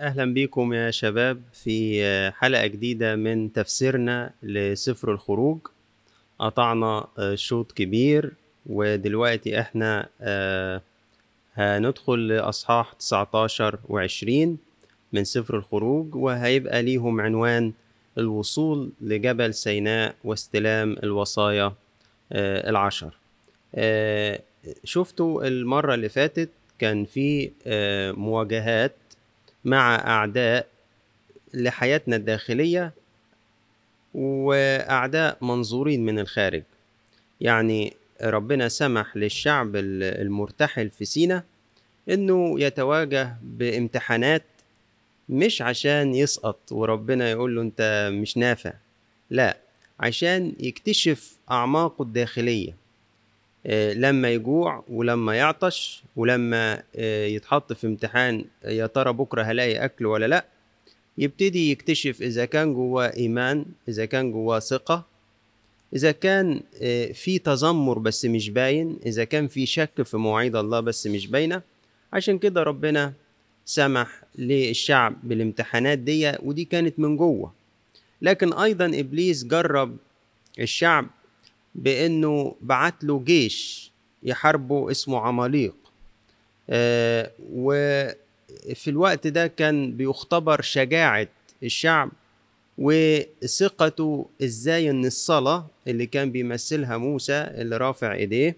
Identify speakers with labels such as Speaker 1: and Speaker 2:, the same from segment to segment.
Speaker 1: أهلا بيكم يا شباب في حلقة جديدة من تفسيرنا لسفر الخروج. قطعنا شوط كبير ودلوقتي إحنا آه، هندخل لأصحاح 19 و20 من سفر الخروج وهيبقى ليهم عنوان الوصول لجبل سيناء واستلام الوصايا آه، العشر. آه، شفتوا المرة اللي فاتت كان في مواجهات مع أعداء لحياتنا الداخلية وأعداء منظورين من الخارج. يعني ربنا سمح للشعب المرتحل في سينا إنه يتواجه بامتحانات مش عشان يسقط وربنا يقول له أنت مش نافع لا عشان يكتشف أعماقه الداخلية. آه، لما يجوع ولما يعطش ولما آه، يتحط في امتحان يا ترى بكرة هلاقي أكل ولا لأ يبتدي يكتشف إذا كان جواه إيمان إذا كان جواه ثقة إذا كان آه، في تذمر بس مش باين إذا كان في شك في مواعيد الله بس مش باينة. عشان كده ربنا سمح للشعب بالامتحانات دي ودي كانت من جوه. لكن أيضا إبليس جرب الشعب بأنه بعت له جيش يحاربه اسمه عماليق. آه وفي الوقت ده كان بيختبر شجاعة الشعب وثقته إزاي إن الصلاة اللي كان بيمثلها موسى اللي رافع إيديه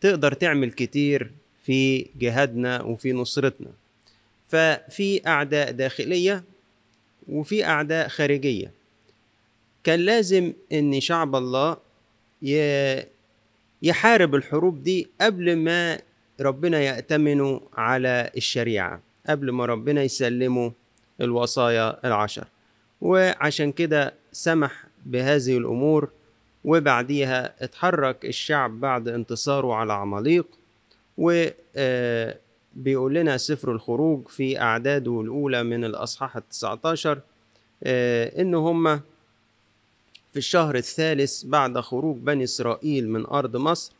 Speaker 1: تقدر تعمل كتير في جهادنا وفي نصرتنا. ففي أعداء داخلية وفي أعداء خارجية. كان لازم إن شعب الله يحارب الحروب دي قبل ما ربنا يأتمنوا على الشريعة قبل ما ربنا يسلموا الوصايا العشر. وعشان كده سمح بهذه الأمور وبعديها اتحرك الشعب بعد انتصاره على عماليق و آه، بيقول لنا سفر الخروج في أعداده الأولى من الأصحاح التسعة عشر آه، إن هم في الشهر الثالث بعد خروج بني إسرائيل من أرض مصر.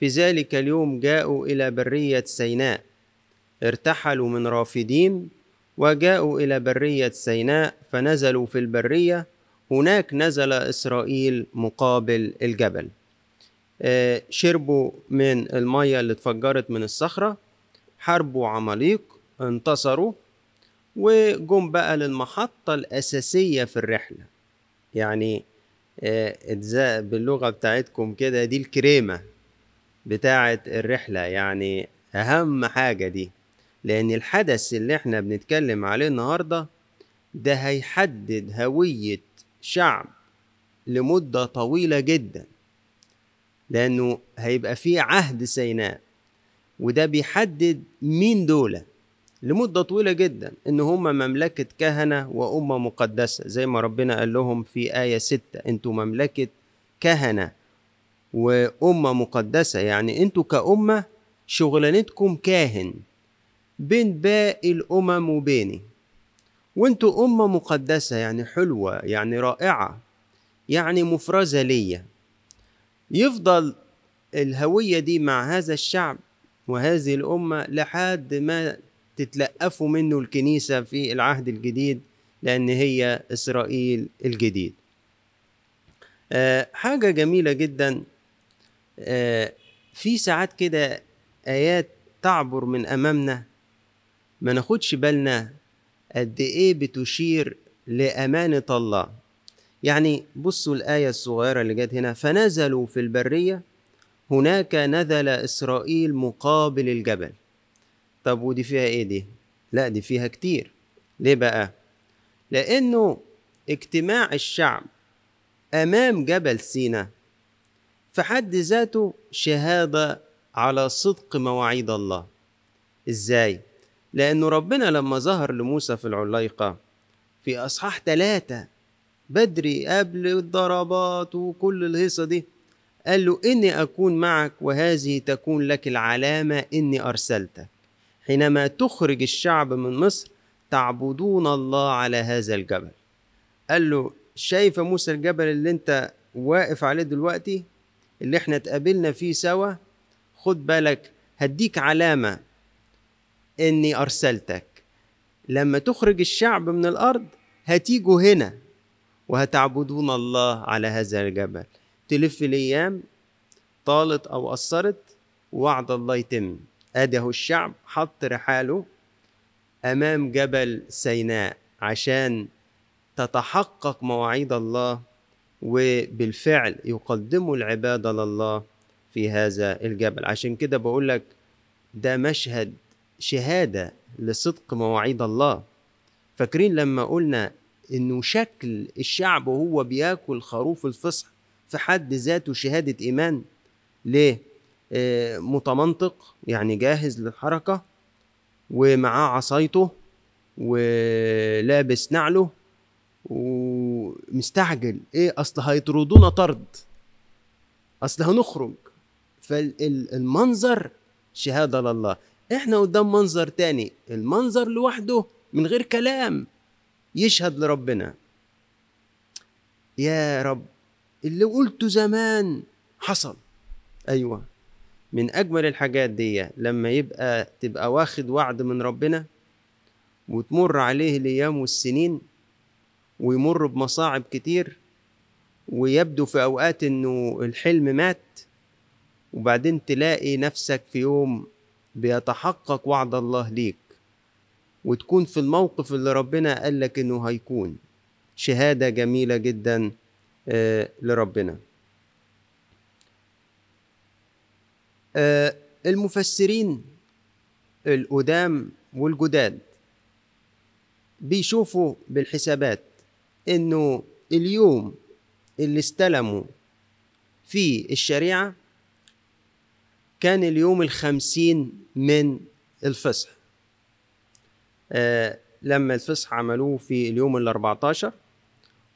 Speaker 1: في ذلك اليوم جاءوا إلى برية سيناء. ارتحلوا من رافدين وجاءوا إلى برية سيناء فنزلوا في البرية. هناك نزل إسرائيل مقابل الجبل. آه، شربوا من المية اللي اتفجرت من الصخرة حاربوا عماليق انتصروا وجم بقى للمحطة الأساسية في الرحلة. يعني إجزاء باللغة بتاعتكم كده دي الكريمة بتاعه الرحلة. يعني أهم حاجة دي لأن الحدث اللي إحنا بنتكلم عليه النهارده ده هيحدد هوية شعب لمدة طويلة جدا لأنه هيبقى في عهد سيناء وده بيحدد مين دول. لمدة طويلة جدا إن هم مملكة كهنة وأمة مقدسة. زي ما ربنا قال لهم في آية ستة أنتوا مملكة كهنة وأمة مقدسة. يعني أنتوا كأمة شغلانتكم كاهن بين باقي الأمم وبيني. وأنتوا أمة مقدسة يعني حلوة يعني رائعة يعني مفرزة ليا. يفضل الهوية دي مع هذا الشعب وهذه الأمة لحد ما تتلقفوا منه الكنيسة في العهد الجديد لأن هي إسرائيل الجديد. آه حاجة جميلة جدا آه في ساعات كده آيات تعبر من أمامنا ما ناخدش بالنا قد إيه بتشير لأمانة الله. يعني بصوا الآية الصغيرة اللي جت هنا فنزلوا في البرية هناك نزل إسرائيل مقابل الجبل. طب ودي فيها إيه دي؟ لا دي فيها كتير. ليه بقى؟ لأنه اجتماع الشعب أمام جبل سينا في حد ذاته شهادة على صدق مواعيد الله. إزاي؟ لأنه ربنا لما ظهر لموسى في العليقة في أصحاح ثلاثة بدري قبل الضربات وكل الهيصة دي قال له إني أكون معك وهذه تكون لك العلامة إني أرسلتك. حينما تخرج الشعب من مصر تعبدون الله على هذا الجبل. قال له شايف موسى الجبل اللي انت واقف عليه دلوقتي؟ اللي إحنا اتقابلنا فيه سوا؟ خد بالك هديك علامة إني أرسلتك. لما تخرج الشعب من الأرض هتيجوا هنا وهتعبدون الله على هذا الجبل. تلف الأيام طالت أو قصرت وعد الله يتم. أدي أهو الشعب حط رحاله أمام جبل سيناء عشان تتحقق مواعيد الله وبالفعل يقدموا العبادة لله في هذا الجبل. عشان كده بقول لك ده مشهد شهادة لصدق مواعيد الله. فاكرين لما قلنا إنه شكل الشعب وهو بياكل خروف الفصح في حد ذاته شهادة إيمان؟ ليه؟ متمنطق يعني جاهز للحركة ومعاه عصايته ولابس نعله ومستعجل. إيه أصل هيطردونا طرد. أصل هنخرج. فالمنظر شهادة لله. إحنا قدام منظر تاني. المنظر لوحده من غير كلام يشهد لربنا. يا رب اللي قلته زمان حصل. أيوه. من أجمل الحاجات دي لما يبقى تبقى واخد وعد من ربنا وتمر عليه الأيام والسنين ويمر بمصاعب كتير ويبدو في أوقات إنه الحلم مات وبعدين تلاقي نفسك في يوم بيتحقق وعد الله ليك وتكون في الموقف اللي ربنا قال لك إنه هيكون. شهادة جميلة جدا لربنا. المفسرين القدام والجداد بيشوفوا بالحسابات إنه اليوم اللي استلموا فيه الشريعة كان اليوم الخمسين من الفصح. آه لما الفصح عملوه في اليوم الأربعتاشر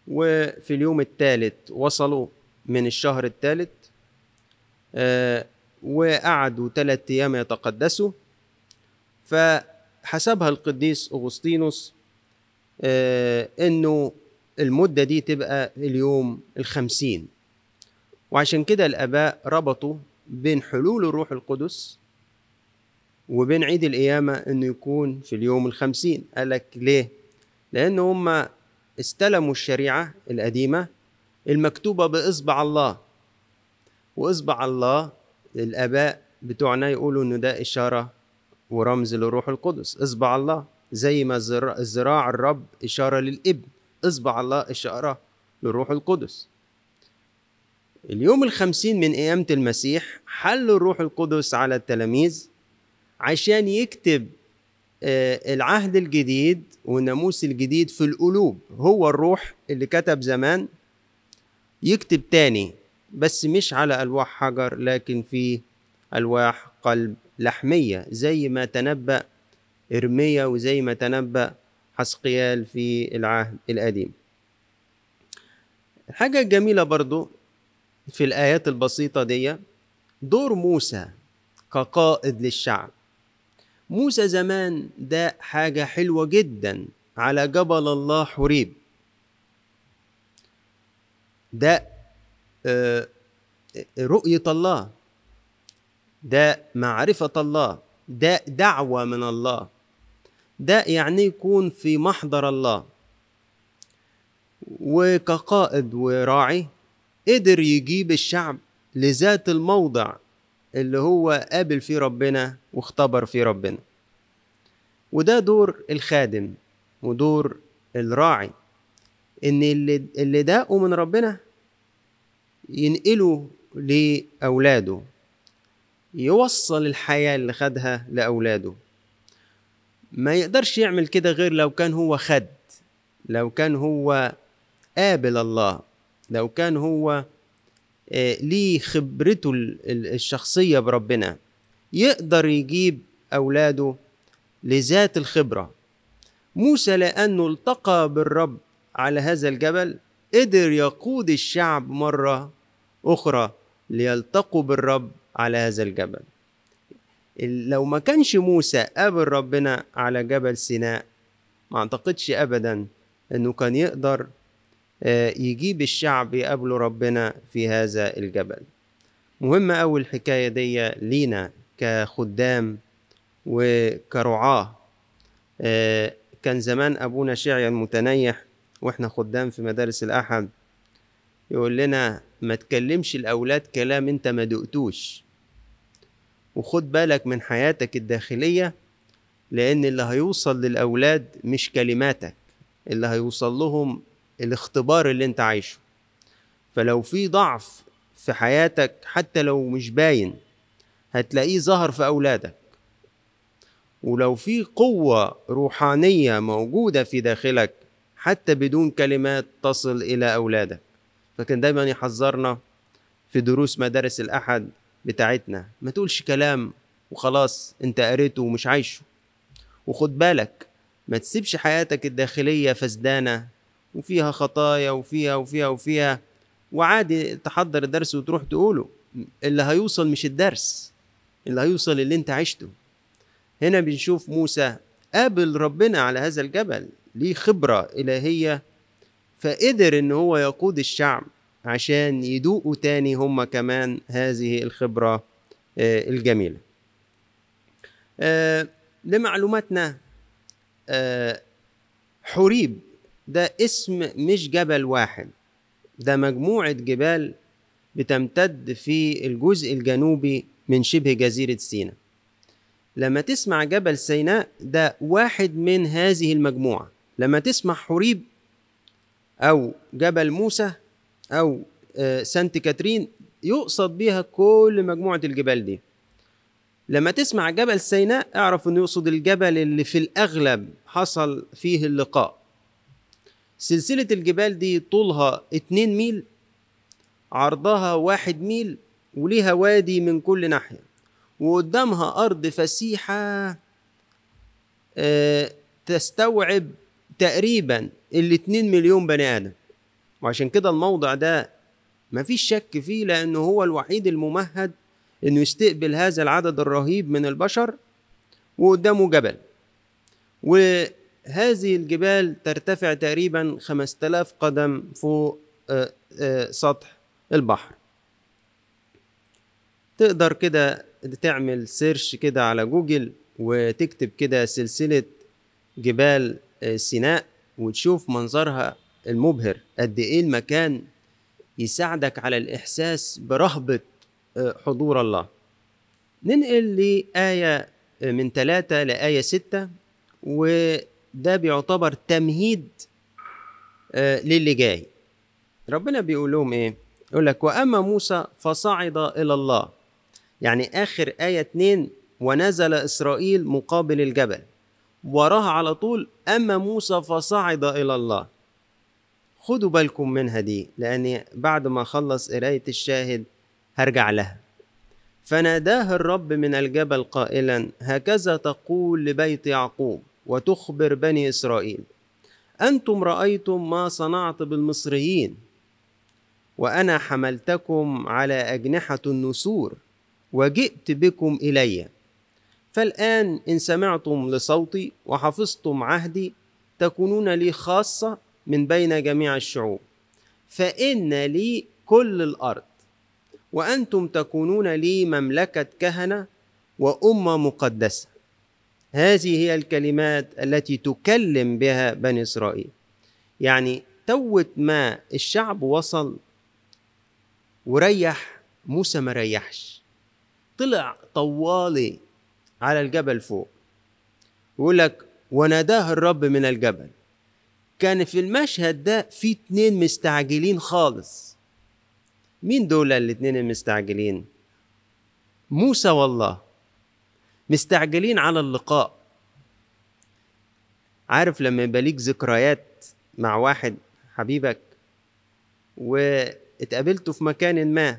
Speaker 1: وفي اليوم الثالث وصلوا من الشهر الثالث آه وقعدوا ثلاثة أيام يتقدسوا. فحسبها القديس أغسطينوس آه إنه المدة دي تبقى اليوم الخمسين. وعشان كده الآباء ربطوا بين حلول الروح القدس وبين عيد القيامة إنه يكون في اليوم الخمسين. قالك ليه؟ لأن هم استلموا الشريعة القديمة المكتوبة بإصبع الله. وإصبع الله الآباء بتوعنا يقولوا إنه ده إشارة ورمز للروح القدس. إصبع الله زي ما الزراع الرب إشارة للإبن. إصبع الله إشارة للروح القدس. اليوم الخمسين من قيامة المسيح حل الروح القدس على التلاميذ عشان يكتب العهد الجديد والناموس الجديد في القلوب. هو الروح اللي كتب زمان يكتب تاني بس مش على ألواح حجر لكن في ألواح قلب لحمية زي ما تنبأ إرميا وزي ما تنبأ حسقيال في العهد القديم. الحاجة الجميلة برضو في الآيات البسيطة دي دور موسى كقائد للشعب. موسى زمان ده حاجة حلوة جدا على جبل الله حريب. ده رؤية الله ده معرفة الله ده دعوة من الله ده يعني يكون في محضر الله. وكقائد وراعي قدر يجيب الشعب لذات الموضع اللي هو قابل فيه ربنا واختبر فيه ربنا. وده دور الخادم ودور الراعي إن اللي اللي داقوا من ربنا ينقلوا لأولاده يوصل الحياة اللي خدها لأولاده. ما يقدرش يعمل كده غير لو كان هو خد لو كان هو قابل الله لو كان هو ليه خبرته الشخصية بربنا. يقدر يجيب أولاده لذات الخبرة. موسى لأنه التقى بالرب على هذا الجبل قدر يقود الشعب مرة أخرى ليلتقوا بالرب على هذا الجبل. لو ما كانش موسى قابل ربنا على جبل سيناء ما أعتقدش ابدا إنه كان يقدر يجيب الشعب يقابلوا ربنا في هذا الجبل. مهمة أول الحكاية دي لينا كخدام وكرعاة. كان زمان أبونا شعيا المتنيح وإحنا خدام في مدارس الأحد. يقول لنا ما تكلمش الأولاد كلام أنت ما دقتوش. وخد بالك من حياتك الداخلية لأن اللي هيوصل للأولاد مش كلماتك اللي هيوصل لهم الاختبار اللي أنت عايشه. فلو في ضعف في حياتك حتى لو مش باين هتلاقيه ظهر في أولادك. ولو في قوة روحانية موجودة في داخلك حتى بدون كلمات تصل إلى أولادك. فكان دايما يحذرنا في دروس مدارس الأحد بتاعتنا. ما تقولش كلام وخلاص أنت قريته ومش عايشه. وخد بالك ما تسيبش حياتك الداخلية فسدانة وفيها خطايا وفيها وفيها وفيها وعادي تحضر الدرس وتروح تقوله. اللي هيوصل مش الدرس اللي هيوصل اللي أنت عشته. هنا بنشوف موسى قابل ربنا على هذا الجبل. ليه خبرة إلهية فقدر إن هو يقود الشعب عشان يدوقوا تاني هم كمان هذه الخبرة الجميلة. لمعلوماتنا حريب. ده اسم مش جبل واحد. ده مجموعة جبال بتمتد في الجزء الجنوبي من شبه جزيرة سيناء. لما تسمع جبل سيناء ده واحد من هذه المجموعة. لما تسمع حريب أو جبل موسى أو سانت كاترين يقصد بها كل مجموعة الجبال دي. لما تسمع جبل سيناء اعرف إنه يقصد الجبل اللي في الأغلب حصل فيه اللقاء. سلسلة الجبال دي طولها اتنين ميل عرضها واحد ميل وليها وادي من كل ناحية. وقدامها أرض فسيحة تستوعب تقريبا الاتنين مليون بني آدم. وعشان كده الموضع ده مفيش شك فيه لأنه هو الوحيد الممهد إنه يستقبل هذا العدد الرهيب من البشر وقدامه جبل. وهذه الجبال ترتفع تقريبا 5000 قدم فوق سطح البحر. تقدر كده تعمل سيرش كده على جوجل وتكتب كده سلسلة جبال سيناء وتشوف منظرها المبهر. قد إيه المكان يساعدك على الإحساس برهبة حضور الله. ننقل لآية من ثلاثة لآية ستة وده بيعتبر تمهيد للي جاي. ربنا بيقول لهم إيه؟ يقول لك وأما موسى فصعد إلى الله. يعني آخر آية اتنين ونزل إسرائيل مقابل الجبل. وراها على طول أما موسى فصعد إلى الله. خدوا بالكم منها دي لأني بعد ما أخلص قراية الشاهد هرجع لها. فناداه الرب من الجبل قائلا هكذا تقول لبيت يعقوب وتخبر بني إسرائيل أنتم رأيتم ما صنعت بالمصريين وأنا حملتكم على أجنحة النسور وجئت بكم إلي. فالآن إن سمعتم لصوتي وحفظتم عهدي تكونون لي خاصة من بين جميع الشعوب. فإن لي كل الأرض وأنتم تكونون لي مملكة كهنة وامه مقدسة. هذه هي الكلمات التي تكلم بها بني إسرائيل. يعني توت ما الشعب وصل وريح موسى ما ريحش. طلع طوالي على الجبل فوق. يقول لك وناداه الرب من الجبل. كان في المشهد ده في اتنين مستعجلين خالص. مين دول الاتنين المستعجلين؟ موسى والله. مستعجلين على اللقاء. عارف لما يبقى ليك ذكريات مع واحد حبيبك واتقابلته في مكان ما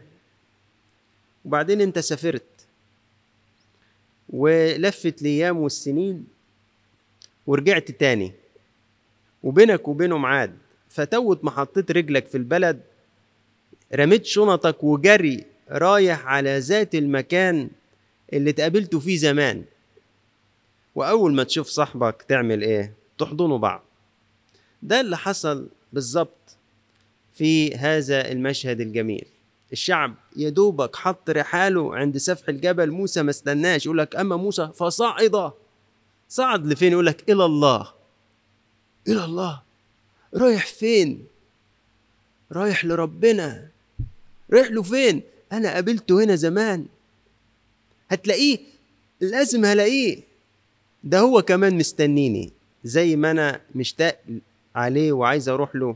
Speaker 1: وبعدين انت سافرت ولفت الأيام والسنين ورجعت تاني. وبينك وبينه ميعاد فتوت ما حطيت رجلك في البلد رميت شنطك وجري رايح على ذات المكان اللي اتقابلتوا فيه زمان. وأول ما تشوف صاحبك تعمل إيه؟ تحضنوا بعض. ده اللي حصل بالظبط في هذا المشهد الجميل. الشعب. يا دوبك حط رحاله عند سفح الجبل. موسى ما استناش يقول لك أما موسى فصعد صعد لفين؟ يقول لك إلى الله. إلى الله. رايح فين؟ رايح لربنا. رايح له فين؟ أنا قابلته هنا زمان. هتلاقيه لازم هلاقيه. ده هو كمان مستنيني. زي ما أنا مشتاق عليه وعايز أروح له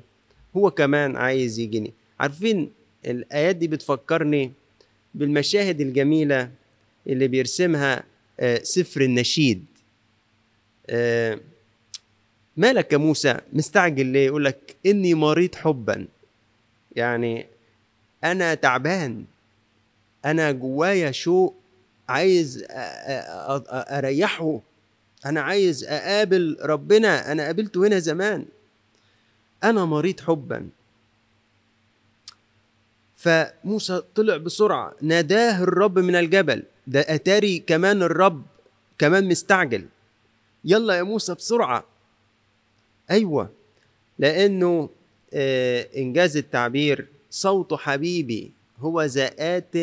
Speaker 1: هو كمان عايز يجيني. عارفين الآيات دي بتفكرني بالمشاهد الجميلة اللي بيرسمها آه، سفر النشيد. آه، مالك يا موسى؟ مستعجل ليه؟ يقول لك إني مريض حبا. يعني أنا تعبان. أنا جوايا شوق عايز أريحه. أنا عايز أقابل ربنا. أنا قابلته هنا زمان. أنا مريض حبا. فموسى طلع بسرعة ناداه الرب من الجبل. ده أتاري كمان الرب كمان مستعجل. يلا يا موسى بسرعة. أيوه لأنه آه، إنجاز التعبير صوت حبيبي هو زآت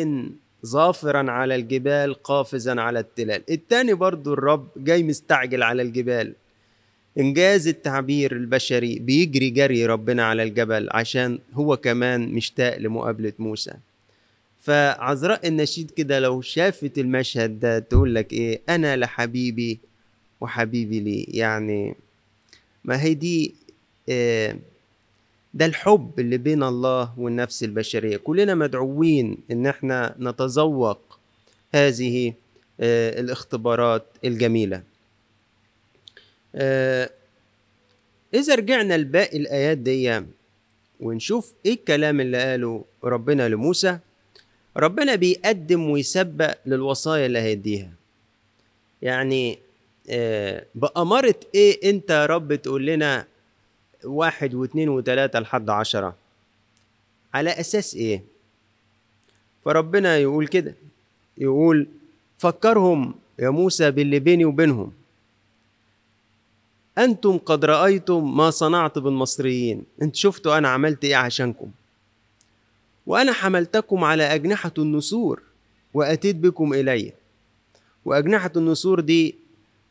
Speaker 1: ظافرا على الجبال قافزا على التلال. التاني برضو الرب جاي مستعجل على الجبال. إنجاز التعبير البشري بيجري جري ربنا على الجبل عشان هو كمان مشتاق لمقابلة موسى. فعذراء النشيد كده لو شافت المشهد ده تقول لك إيه؟ أنا لحبيبي وحبيبي لي. يعني ما هي دي آه، ده الحب اللي بين الله والنفس البشرية. كلنا مدعوين إن إحنا نتذوق هذه آه، الاختبارات الجميلة. آه، إذا رجعنا لباقي الآيات دي ونشوف إيه الكلام اللي قاله ربنا لموسى. ربنا بيقدم ويسبق للوصايا اللي هيديها. يعني آه، بأمارة إيه أنت يا رب تقول لنا واحد واثنين وثلاثة لحد عشرة؟ على أساس إيه؟ فربنا يقول كده يقول فكرهم يا موسى باللي بيني وبينهم. أنتم قد رأيتم ما صنعت بالمصريين. أنت شفتوا أنا عملت إيه عشانكم. وأنا حملتكم على أجنحة النسور وأتيت بكم إلي. وأجنحة النسور دي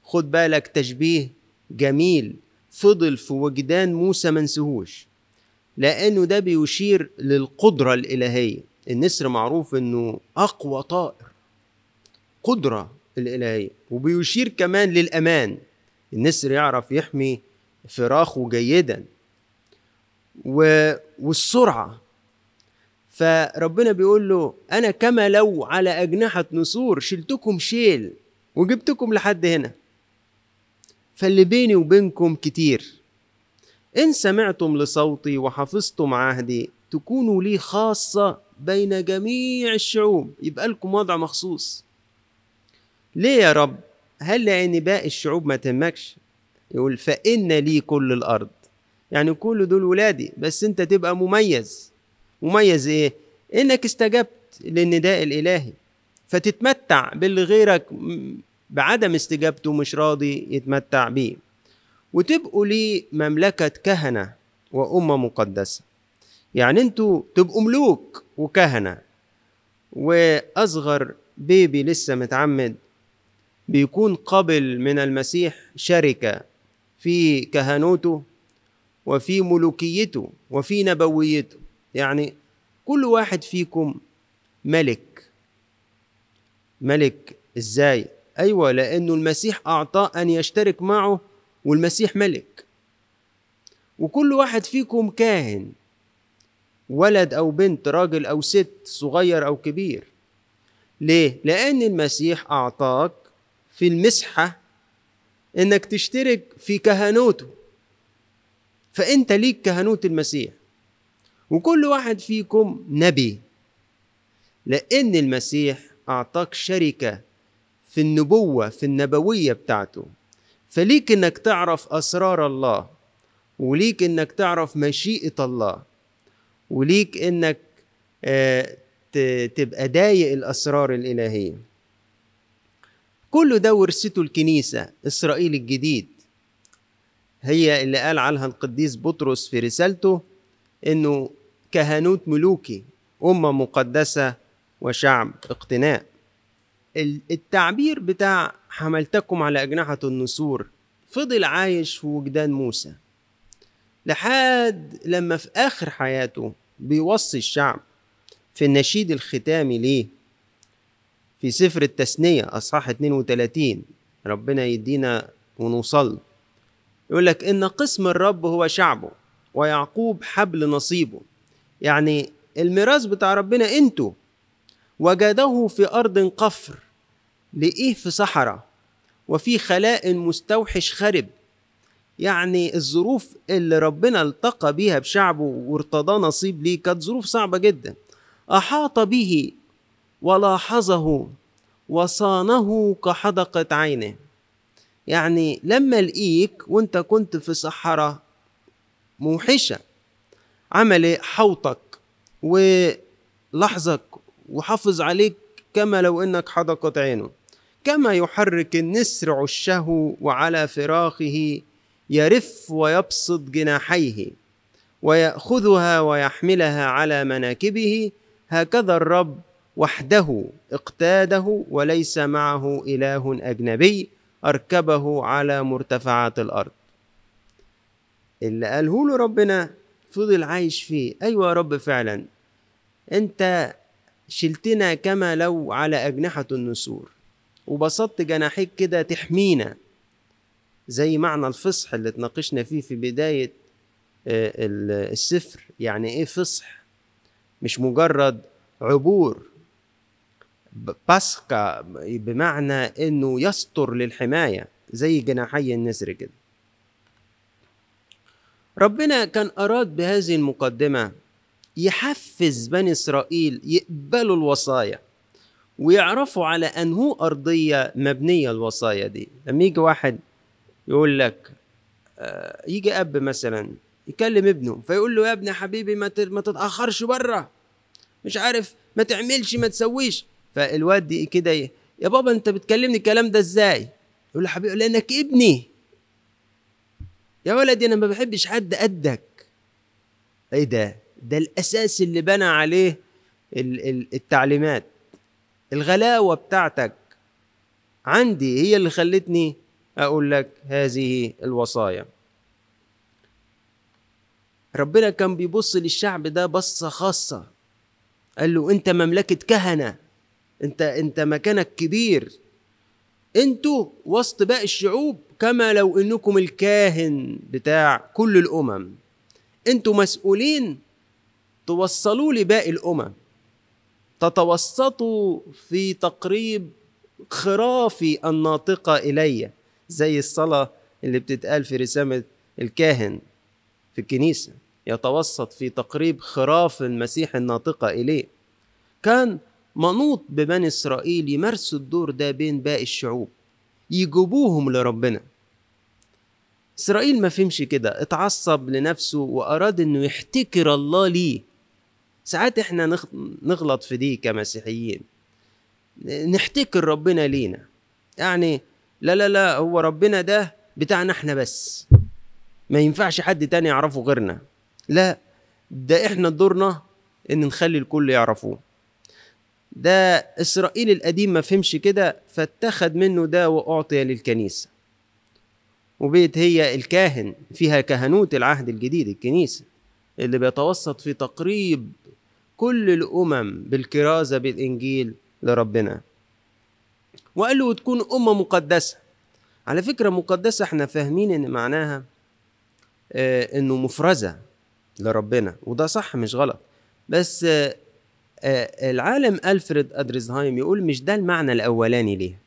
Speaker 1: خد بالك تشبيه جميل فضل في وجدان موسى منسهوش لأنه ده بيشير للقدرة الإلهية. النسر معروف إنه أقوى طائر. قدرة الإلهية. وبيشير كمان للأمان. النسر يعرف يحمي فراخه جيدا. و... والسرعة. فربنا بيقول له أنا كما لو على أجنحة نسور شلتكم شيل وجبتكم لحد هنا. فاللي بيني وبينكم كتير. إن سمعتم لصوتي وحفظتم عهدي تكونوا لي خاصة بين جميع الشعوب. يبقى لكم وضع مخصوص. ليه يا رب؟ هل لأن باقي الشعوب ما تهمكش؟ يقول فإن لي كل الأرض. يعني كل دول ولادي بس أنت تبقى مميز. مميز إيه؟ إنك استجبت للنداء الإلهي. فتتمتع باللي غيرك بعدم استجابته مش راضي يتمتع بيه. وتبقوا لي مملكة كهنة وأمة مقدسة. يعني أنتوا تبقوا ملوك وكهنة. وأصغر بيبي لسه متعمد بيكون قبل من المسيح شركة في كهنوته وفي ملوكيته وفي نبويته. يعني كل واحد فيكم ملك. ملك إزاي؟ أيوه لأنه المسيح اعطاه أن يشترك معه والمسيح ملك. وكل واحد فيكم كاهن ولد أو بنت راجل أو ست صغير أو كبير. ليه؟ لأن المسيح أعطاك في المسحة إنك تشترك في كهنوته. فأنت ليك كهنوت المسيح. وكل واحد فيكم نبي. لأن المسيح أعطاك شركة في النبوة في النبوية بتاعته. فليك إنك تعرف أسرار الله. وليك إنك تعرف مشيئة الله. وليك إنك آه، تبقى ضايق الأسرار الإلهية. كل ده ورثته الكنيسة إسرائيل الجديد. هي اللي قال عنها القديس بطرس في رسالته إنه كهنوت ملوكي أمة مقدسة وشعب اقتناء. التعبير بتاع حملتكم على أجنحة النسور فضل عايش في وجدان موسى. لحد لما في آخر حياته بيوصي الشعب في النشيد الختامي ليه. في سفر التثنية أصحاح 32 ربنا يدينا ونوصل يقول لك إن قسم الرب هو شعبه ويعقوب حبل نصيبه. يعني الميراث بتاع ربنا أنتوا. وجده في أرض قفر لإيه؟ في صحراء. وفي خلاء مستوحش خرب يعني الظروف اللي ربنا التقى بيها بشعبه وارتضاه نصيب ليه كانت ظروف صعبة جدا. أحاط به ولاحظه وصانه كحدقة عينه. يعني لما لقيك وانت كنت في صحراء موحشة عمل حوطك ولحظك وحافظ عليك كما لو إنك حدقة عينه. كما يحرك النسر عشه وعلى فراخه يرف ويبسط جناحيه ويأخذها ويحملها على مناكبه. هكذا الرب وحده اقتاده وليس معه إله أجنبي أركبه على مرتفعات الأرض. اللي قاله له ربنا فضل عايش فيه. أيوة يا رب فعلا. أنت شلتنا كما لو على أجنحة النسور. وبسطت جناحيك كده تحمينا. زي معنى الفصح اللي اتناقشنا فيه في بداية السفر. يعني إيه فصح؟ مش مجرد عبور. باسكا بمعنى إنه يستر للحماية زي جناحي النسر كده. ربنا كان أراد بهذه المقدمة يحفز بني إسرائيل يقبلوا الوصايا ويعرفوا على أنه أرضية مبنية الوصايا دي. لما يجي واحد يقول لك يجي أب مثلا يكلم ابنه فيقول له يا ابني حبيبي ما تتأخرش بره مش عارف ما تعملش ما تسويش. فالواد كده يا بابا انت بتكلمني الكلام ده إزاي؟ يقول له حبيبي لانك ابني. يا ولدي أنا ما بحبش حد قدك. إيه ده؟ ده الاساس اللي بنى عليه التعليمات. الغلاوة بتاعتك. عندي هي اللي خلتني أقول لك هذه الوصايا. ربنا كان بيبص للشعب ده بصة خاصة. قال له انت مملكة كهنة. انت انت مكانك كبير. أنتوا وسط باقي الشعوب كما لو انكم الكاهن بتاع كل الأمم. أنتوا مسؤولين توصلوا لباقي الأمم. تتوسطوا في تقريب خرافي الناطقة إلي زي الصلاة اللي بتتقال في رسامة الكاهن في الكنيسة. يتوسط في تقريب خراف المسيح الناطقة إليه. كان منوط ببني إسرائيل يمارسوا الدور ده بين باقي الشعوب. يجيبوهم لربنا. إسرائيل ما فهمش كده اتعصب لنفسه وأراد إنه يحتكر الله ليه. ساعات إحنا نغلط في دي كمسيحيين. نحتكر ربنا لينا. يعني لا لا لا هو ربنا ده بتاعنا إحنا بس. ما ينفعش حد تاني يعرفه غيرنا. لا ده إحنا دورنا إن نخلي الكل يعرفوه. ده إسرائيل القديم ما فهمش كده فاتخذ منه ده وأعطي للكنيسة. وبقت هي الكاهن فيها كهنوت العهد الجديد الكنيسة اللي بيتوسط في تقريب كل الأمم بالكرازة بالإنجيل لربنا. وقال له تكون أمة مقدسة. على فكرة مقدسة إحنا فاهمين إن معناها آه إنه مفرزة لربنا وده صح مش غلط. بس العالم ألفريد أدريزهايم يقول مش ده المعنى الأولاني ليه؟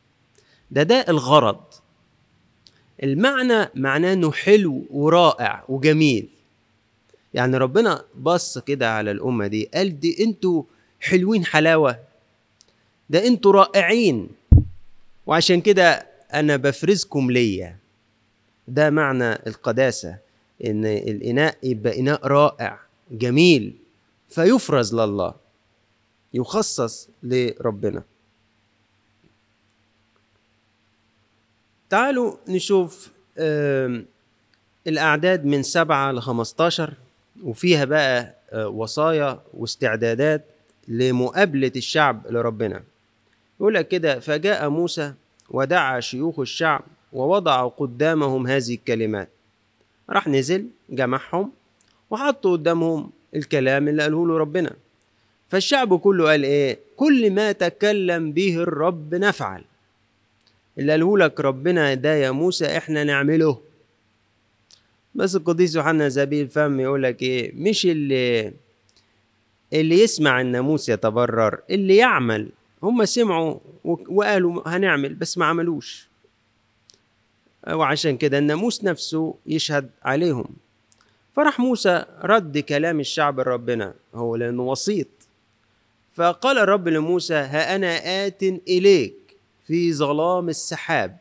Speaker 1: ده ده الغرض. المعنى معناه إنه حلو ورائع وجميل. يعني ربنا بص كده على الأمة دي قال دي أنتوا حلوين حلاوة. ده أنتوا رائعين. وعشان كده أنا بفرزكم ليا. ده معنى القداسة إن الإناء يبقى إناء رائع جميل فيفرز لله. يخصص لربنا. تعالوا نشوف الأعداد من سبعة لخمستاشر وفيها بقى وصايا واستعدادات لمقابلة الشعب لربنا. يقول لك كده فجاء موسى ودعا شيوخ الشعب ووضع قدامهم هذه الكلمات. راح نزل جمعهم وحطوا قدامهم الكلام اللي قاله له ربنا. فالشعب كله قال إيه؟ كل ما تكلم به الرب نفعل. اللي قاله لك ربنا ده يا موسى إحنا نعمله. بس القديس يوحنا زبيب فم يقول لك إيه؟ مش اللي اللي يسمع الناموس يتبرر اللي يعمل. هم سمعوا وقالوا هنعمل بس ما عملوش. وعشان كده الناموس نفسه يشهد عليهم. فراح موسى رد كلام الشعب لربنا هو لأنه وسيط. فقال الرب لموسى ها أنا آت إليك في ظلام السحاب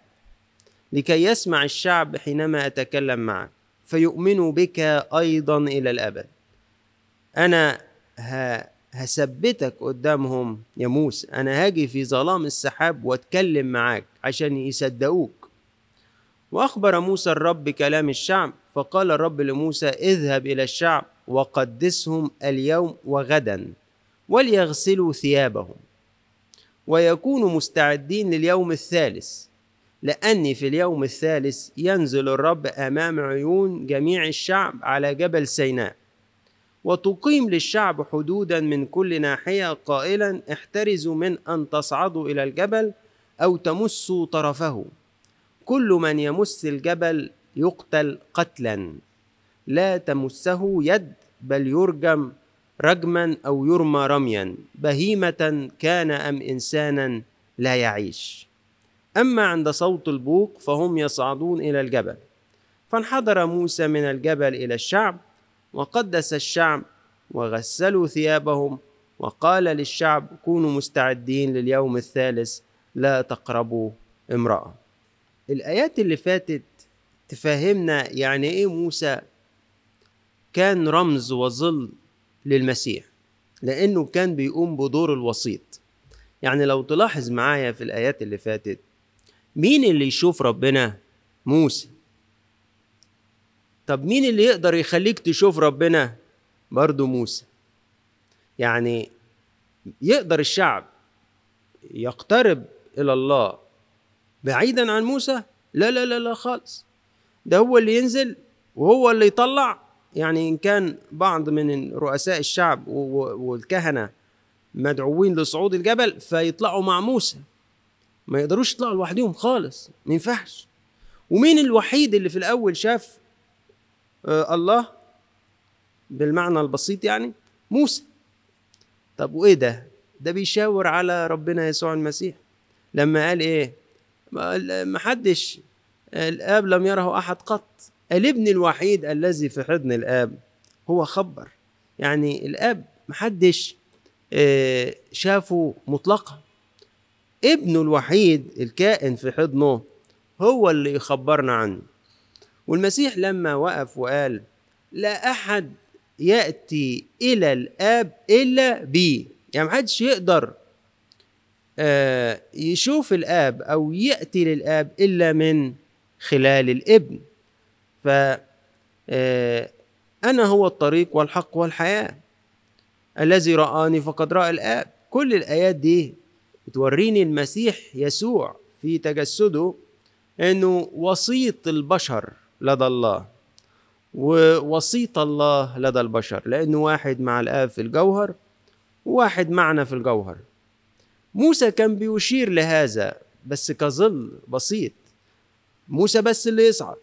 Speaker 1: لكي يسمع الشعب حينما أتكلم معك فيؤمنوا بك أيضا إلى الأبد. أنا هثبتك قدامهم يا موسى أنا هاجي في ظلام السحاب وأتكلم معاك عشان يصدقوك. وأخبر موسى الرب بكلام الشعب فقال الرب لموسى اذهب إلى الشعب وقدسهم اليوم وغدا. وليغسلوا ثيابهم. ويكونوا مستعدين لليوم الثالث لأني في اليوم الثالث ينزل الرب أمام عيون جميع الشعب على جبل سيناء. وتقيم للشعب حدودا من كل ناحية قائلا احترزوا من أن تصعدوا إلى الجبل أو تمسوا طرفه. كل من يمس الجبل يقتل قتلا. لا تمسه يد بل يرجم رجما أو يرمى رميا بهيمة كان أم انسانا لا يعيش. أما عند صوت البوق فهم يصعدون إلى الجبل. فانحدر موسى من الجبل إلى الشعب وقدس الشعب وغسلوا ثيابهم وقال للشعب كونوا مستعدين لليوم الثالث لا تقربوا امرأة. الآيات اللي فاتت تفهمنا يعني إيه موسى كان رمز وظل للمسيح لأنه كان بيقوم بدور الوسيط. يعني لو تلاحظ معايا في الآيات اللي فاتت مين اللي يشوف ربنا؟ موسى. طب مين اللي يقدر يخليك تشوف ربنا؟ برضو موسى. يعني يقدر الشعب يقترب إلى الله بعيدا عن موسى؟ لا لا لا لا خالص. ده هو اللي ينزل وهو اللي يطلع. يعني إن كان بعض من رؤساء الشعب والكهنة مدعوين لصعود الجبل فيطلعوا مع موسى. ما يقدروش يطلعوا لوحدهم خالص ما ينفعش. ومين الوحيد اللي في الأول شاف آه الله؟ بالمعنى البسيط يعني موسى. طب وإيه ده؟ ده بيشاور على ربنا يسوع المسيح. لما قال إيه؟ ما حدش الآب لم يره أحد قط. الابن الوحيد الذي في حضن الآب هو خبر. يعني الآب محدش آه، شافه مطلقا. ابنه الوحيد الكائن في حضنه هو اللي يخبرنا عنه. والمسيح لما وقف وقال لا أحد يأتي إلى الآب إلا بي. يعني محدش يقدر آه، يشوف الآب أو يأتي للآب إلا من خلال الابن. ف آه، أنا هو الطريق والحق والحياة. الذي رآني فقد رأى الآب. كل الآيات دي بتوريني المسيح يسوع في تجسده إنه وسيط البشر لدى الله ووسيط الله لدى البشر لأنه واحد مع الآب في الجوهر وواحد معنا في الجوهر. موسى كان بيشير لهذا بس كظل بسيط. موسى بس اللي يصعد.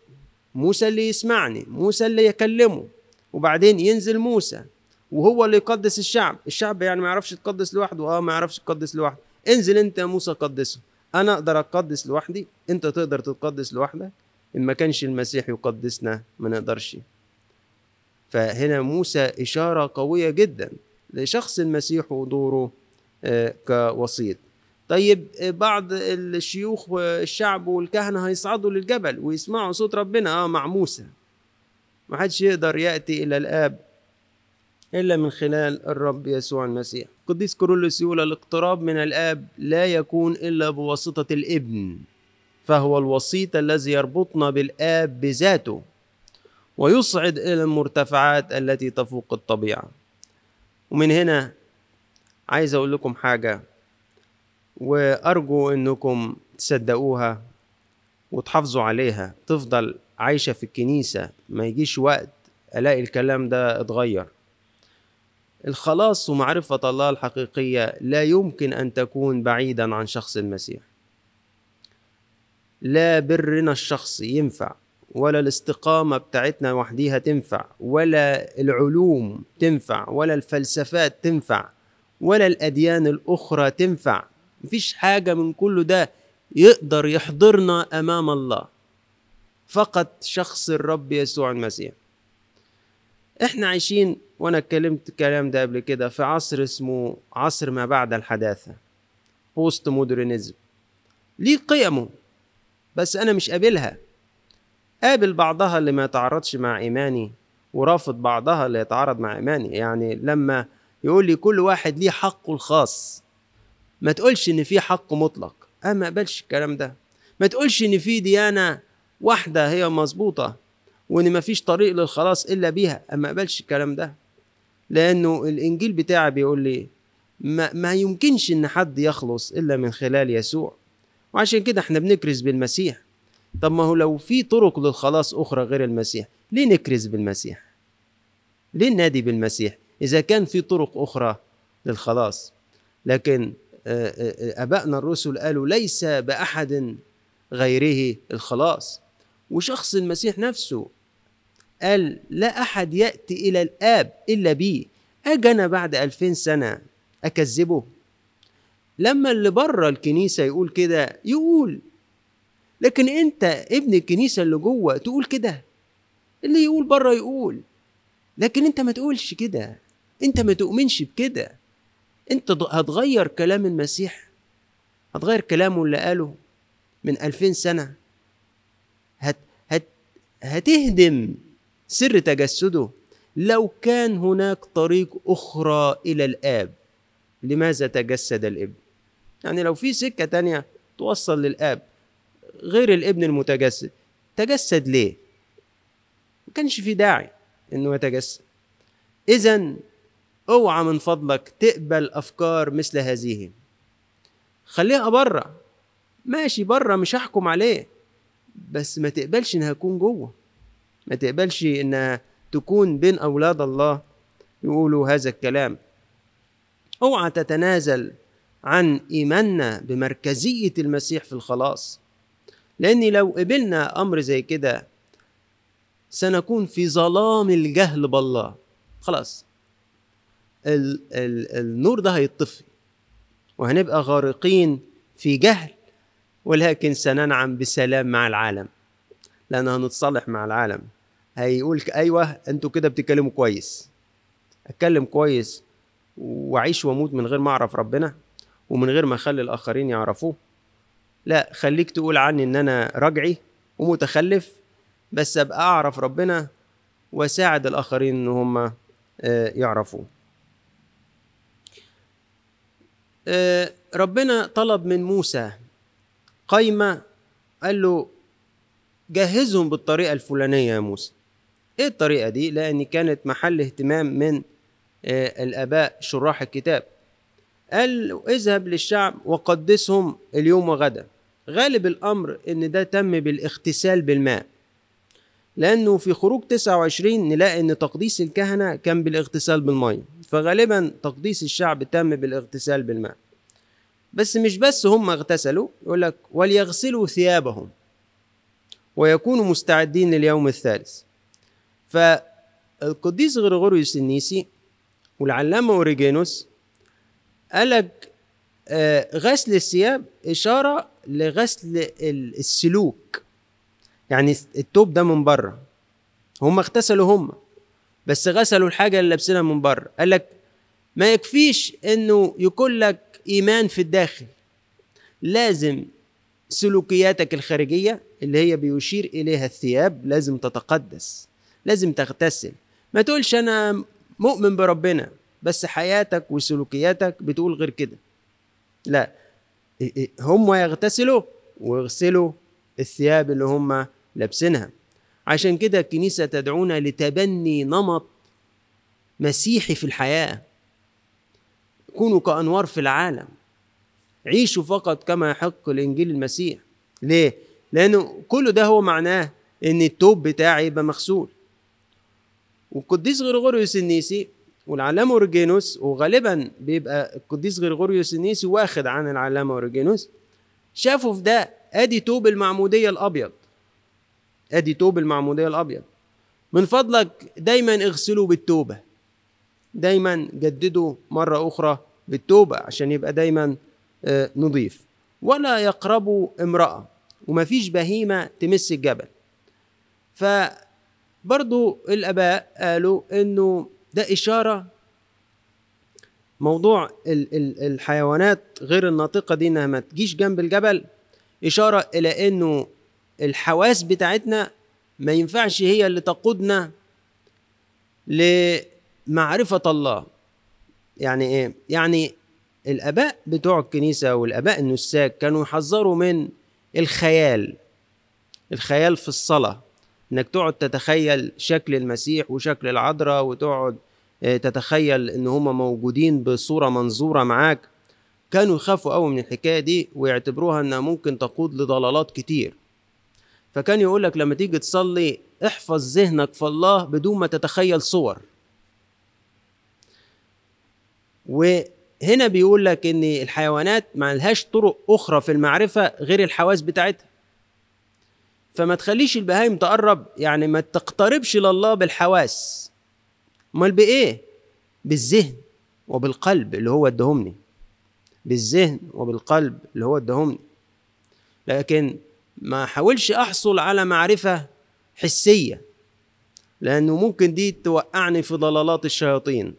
Speaker 1: موسى اللي يسمعني موسى اللي يكلمه. وبعدين ينزل موسى وهو اللي يقدس الشعب. الشعب يعني ما يعرفش يتقدس لوحده. آه ما يعرفش يتقدس لوحده. انزل انت يا موسى قدسه. أنا أقدر أتقدس لوحدي؟ انت تقدر تتقدس لوحدك؟ إن ما كانش المسيح يقدسنا ما نقدرش. فهنا موسى إشارة قوية جدا لشخص المسيح ودوره آه، كوسيط. طيب بعض الشيوخ والشعب والكهنة هيصعدوا للجبل ويسمعوا صوت ربنا. آه مع موسى. ما حدش يقدر يأتي إلى الآب إلا من خلال الرب يسوع المسيح. قديس كورولوس يقول الاقتراب من الآب لا يكون إلا بواسطة الإبن فهو الوسيط الذي يربطنا بالآب بذاته ويصعد إلى المرتفعات التي تفوق الطبيعة. ومن هنا عايز أقول لكم حاجة. وأرجو إنكم تصدقوها وتحافظوا عليها. تفضل عايشة في الكنيسة ما يجيش وقت ألاقي الكلام ده اتغير. الخلاص ومعرفة الله الحقيقية لا يمكن أن تكون بعيدا عن شخص المسيح. لا برنا الشخصي ينفع ولا الاستقامة بتاعتنا وحديها تنفع ولا العلوم تنفع ولا الفلسفات تنفع ولا الأديان الأخرى تنفع. مفيش حاجة من كل ده يقدر يحضرنا أمام الله. فقط شخص الرب يسوع المسيح. إحنا عايشين وأنا اتكلمت الكلام ده قبل كده في عصر اسمه عصر ما بعد الحداثة بوست مودرنزم ليه قيمه؟ بس أنا مش قابلها. قابل بعضها اللي ما يتعارضش مع إيماني ورافض بعضها اللي يتعارض مع إيماني. يعني لما يقول لي كل واحد ليه حقه الخاص. ما تقولش إن في حق مطلق. أنا ما اقبلش الكلام ده. ما تقولش إن في ديانة واحدة هي مظبوطة وإن ما فيش طريق للخلاص إلا بيها. اما اقبلش الكلام ده. لأنه الإنجيل بتاعي بيقول لي ما, ما يمكنش إن حد يخلص إلا من خلال يسوع. وعشان كده إحنا بنكرز بالمسيح. طب ما هو لو في طرق للخلاص أخرى غير المسيح ليه نكرز بالمسيح؟ ليه ننادي بالمسيح إذا كان في طرق أخرى للخلاص؟ لكن ابائنا الرسل قالوا ليس بأحد غيره الخلاص. وشخص المسيح نفسه قال لا أحد يأتي إلى الآب إلا بي. أجي أنا بعد ألفين سنة أكذبه. لما اللي بره الكنيسة يقول كده يقول لكن أنت ابن الكنيسة اللي جوه تقول كده. اللي يقول بره يقول لكن أنت ما تقولش كده. أنت ما تؤمنش بكده. أنت هتغير كلام المسيح؟ هتغير كلامه اللي قاله من ألفين سنة؟ هت هت هتهدم سر تجسده. لو كان هناك طريق أخرى إلى الآب لماذا تجسد الإبن؟ يعني لو في سكة تانية توصل للآب غير الإبن المتجسد تجسد ليه؟ ما كانش في داعي إنه يتجسد. اذا اوعى من فضلك تقبل أفكار مثل هذه. خليها بره ماشي بره مش هحكم عليه. بس ما تقبلش إنها تكون جوه. ما تقبلش انها تكون بين أولاد الله يقولوا هذا الكلام. اوعى تتنازل عن إيماننا بمركزية المسيح في الخلاص. لأن لو قبلنا أمر زي كده سنكون في ظلام الجهل بالله. خلاص. ال ال النور ده هيطفي وهنبقى غارقين في جهل ولكن سننعم بسلام مع العالم. لأن هنتصالح مع العالم. هيقول أيوه أنتوا كده بتتكلموا كويس. أتكلم كويس وأعيش وأموت من غير ما أعرف ربنا ومن غير ما أخلي الآخرين يعرفوه. لا خليك تقول عني إن أنا رجعي ومتخلف بس أبقى أعرف ربنا وأساعد الآخرين إن هم يعرفوه. ربنا طلب من موسى قايمة قال له جهزهم بالطريقة الفلانية يا موسى. إيه الطريقة دي؟ لأن كانت محل اهتمام من الآباء شراح الكتاب. قال اذهب للشعب وقدسهم اليوم وغدا غالب الأمر إن ده تم بالاغتسال بالماء. لأنه في خروج 29 نلاقي إن تقديس الكهنة كان بالاغتسال بالمية. فغالبا تقديس الشعب تم بالاغتسال بالماء. بس مش بس هم اغتسلوا يقول لك وليغسلوا ثيابهم ويكونوا مستعدين لليوم الثالث. فالقديس غريغوريوس النيسي والعلامة أوريجينوس قالك غسل الثياب إشارة لغسل السلوك. يعني التوب ده من بره. هم اغتسلوا هم بس غسلوا الحاجة اللي لابسينها من بره. قالك ما يكفيش إنه يكون لك إيمان في الداخل. لازم سلوكياتك الخارجية اللي هي بيشير إليها الثياب لازم تتقدس لازم تغتسل. ما تقولش أنا مؤمن بربنا بس حياتك وسلوكياتك بتقول غير كده. لا هم يغتسلوا ويغسلوا الثياب اللي هم لابسينها. عشان كده الكنيسة تدعونا لتبني نمط مسيحي في الحياة. كونوا كأنوار في العالم. عيشوا فقط كما يحق الإنجيل المسيح. ليه؟ لأنه كل ده هو معناه إن التوب بتاعي يبقى مغسول. والقديس غريغوريوس النيسي والعلامة اورجينوس وغالبا بيبقى القديس غريغوريوس النيسي واخد عن العلامة اورجينوس شافوا في ده. أدي توب المعمودية الأبيض. ادي توب المعمودية الأبيض. من فضلك دايما اغسلوا بالتوبة. دايما جددوا مرة أخرى بالتوبة عشان يبقى دايما آه، نضيف. ولا يقربوا امرأة. ومفيش بهيمة تمس الجبل. فبرضو الآباء قالوا إنه ده إشارة موضوع الحيوانات غير الناطقة دي إنها ما تجيش جنب الجبل. إشارة إلى إنه الحواس بتاعتنا ما ينفعش هي اللي تقودنا لمعرفة الله. يعني إيه؟ يعني الآباء بتوع الكنيسة والآباء النساك كانوا يحذروا من الخيال الخيال في الصلاة. إنك تقعد تتخيل شكل المسيح وشكل العذراء وتقعد آه، تتخيل إن هما موجودين بصورة منظورة معاك. كانوا يخافوا قوي من الحكاية دي ويعتبروها إنها ممكن تقود لضلالات كتير. فكان يقول لك لما تيجي تصلي احفظ ذهنك في الله بدون ما تتخيل صور. وهنا بيقول لك إن الحيوانات ما لهاش طرق أخرى في المعرفة غير الحواس بتاعتها. فما تخليش البهايم تقرب يعني ما تقتربش لله بالحواس. أمال بإيه؟ بالذهن وبالقلب اللي هو ادهمني بالذهن وبالقلب اللي هو ادهمني لكن ما حاولش أحصل على معرفة حسية لأنه ممكن دي توقعني في ضلالات الشياطين.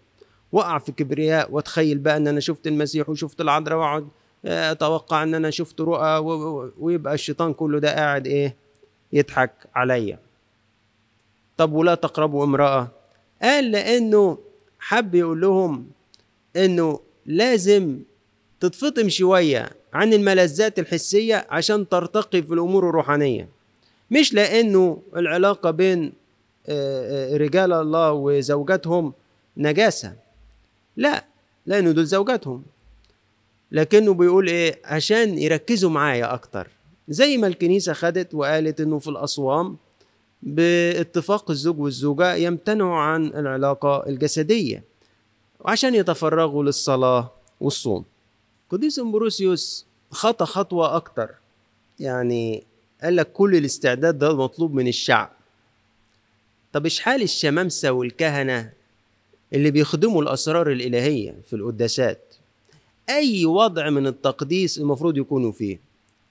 Speaker 1: وقع في كبرياء واتخيل بقى إن أنا شفت المسيح وشفت العذراء وأقعد آه، أتوقع إن أنا شفت رؤى ويبقى الشيطان كله ده قاعد إيه؟ يضحك عليا. طب ولا تقربوا امرأة؟ قال لأنه حب يقول لهم إنه لازم تتفطم شوية. عن الملذات الحسية عشان ترتقي في الأمور الروحانية. مش لأنه العلاقة بين آه، آه، رجال الله وزوجاتهم نجاسة. لا لأنه دول زوجاتهم. لكنه بيقول إيه؟ عشان يركزوا معايا أكتر. زي ما الكنيسة خدت وقالت إنه في الأصوام باتفاق الزوج والزوجة يمتنعوا عن العلاقة الجسدية وعشان يتفرغوا للصلاة والصوم. قديس امبروسيوس خطى خطوة أكتر. يعني قال لك كل الاستعداد ده مطلوب من الشعب. طب إيش حال الشمامسة والكهنة اللي بيخدموا الأسرار الإلهية في القداسات؟ أي وضع من التقديس المفروض يكونوا فيه؟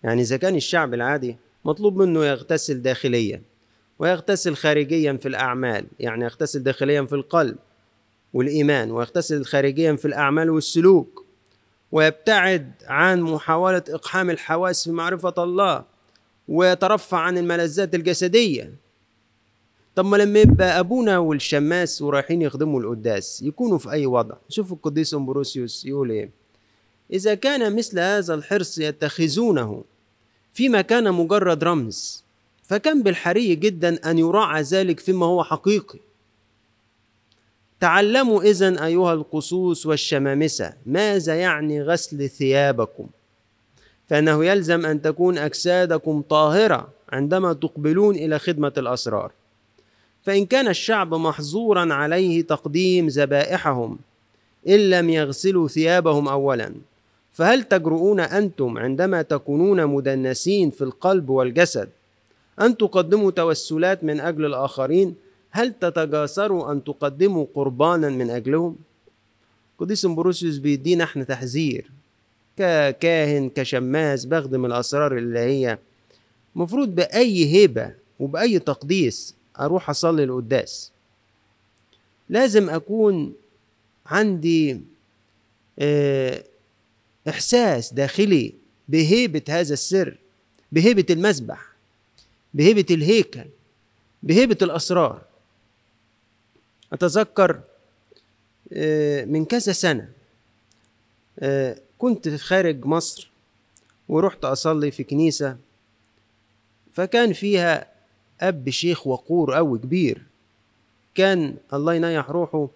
Speaker 1: يعني إذا كان الشعب العادي مطلوب منه يغتسل داخليا ويغتسل خارجيا في الأعمال يعني يغتسل داخليا في القلب والإيمان ويغتسل خارجيا في الأعمال والسلوك. ويبتعد عن محاولة إقحام الحواس في معرفة الله ويترفع عن الملذات الجسدية. طب ما لما يبقى أبونا والشماس ورايحين يخدموا القداس يكونوا في أي وضع؟ شوفوا القديس أمبروسيوس يقول إيه؟ إذا كان مثل هذا الحرص يتخذونه فيما كان مجرد رمز فكان بالحري جدا أن يراعى ذلك فيما هو حقيقي. تعلموا إذن أيها القصوص والشمامسة ماذا يعني غسل ثيابكم؟ فإنه يلزم أن تكون أجسادكم طاهرة عندما تقبلون إلى خدمة الأسرار. فإن كان الشعب محظورا عليه تقديم ذبائحهم إن لم يغسلوا ثيابهم أولا فهل تجرؤون أنتم عندما تكونون مدنسين في القلب والجسد أن تقدموا توسلات من أجل الآخرين؟ هل تتجاسروا أن تقدموا قربانا من أجلهم؟ قديس امبروسيوس بيدينا إحنا تحذير. ككاهن كشماس بخدم الأسرار الإلهية مفروض بأي هبة وبأي تقديس أروح أصلي القداس. لازم أكون عندي آه إحساس داخلي بهيبة هذا السر بهيبة المسبح بهيبة الهيكل بهيبة الأسرار. أتذكر آه، من كذا سنة آه، كنت خارج مصر ورحت أصلي في كنيسة فكان فيها أب شيخ وقور أوي كبير كان الله ينيح روحه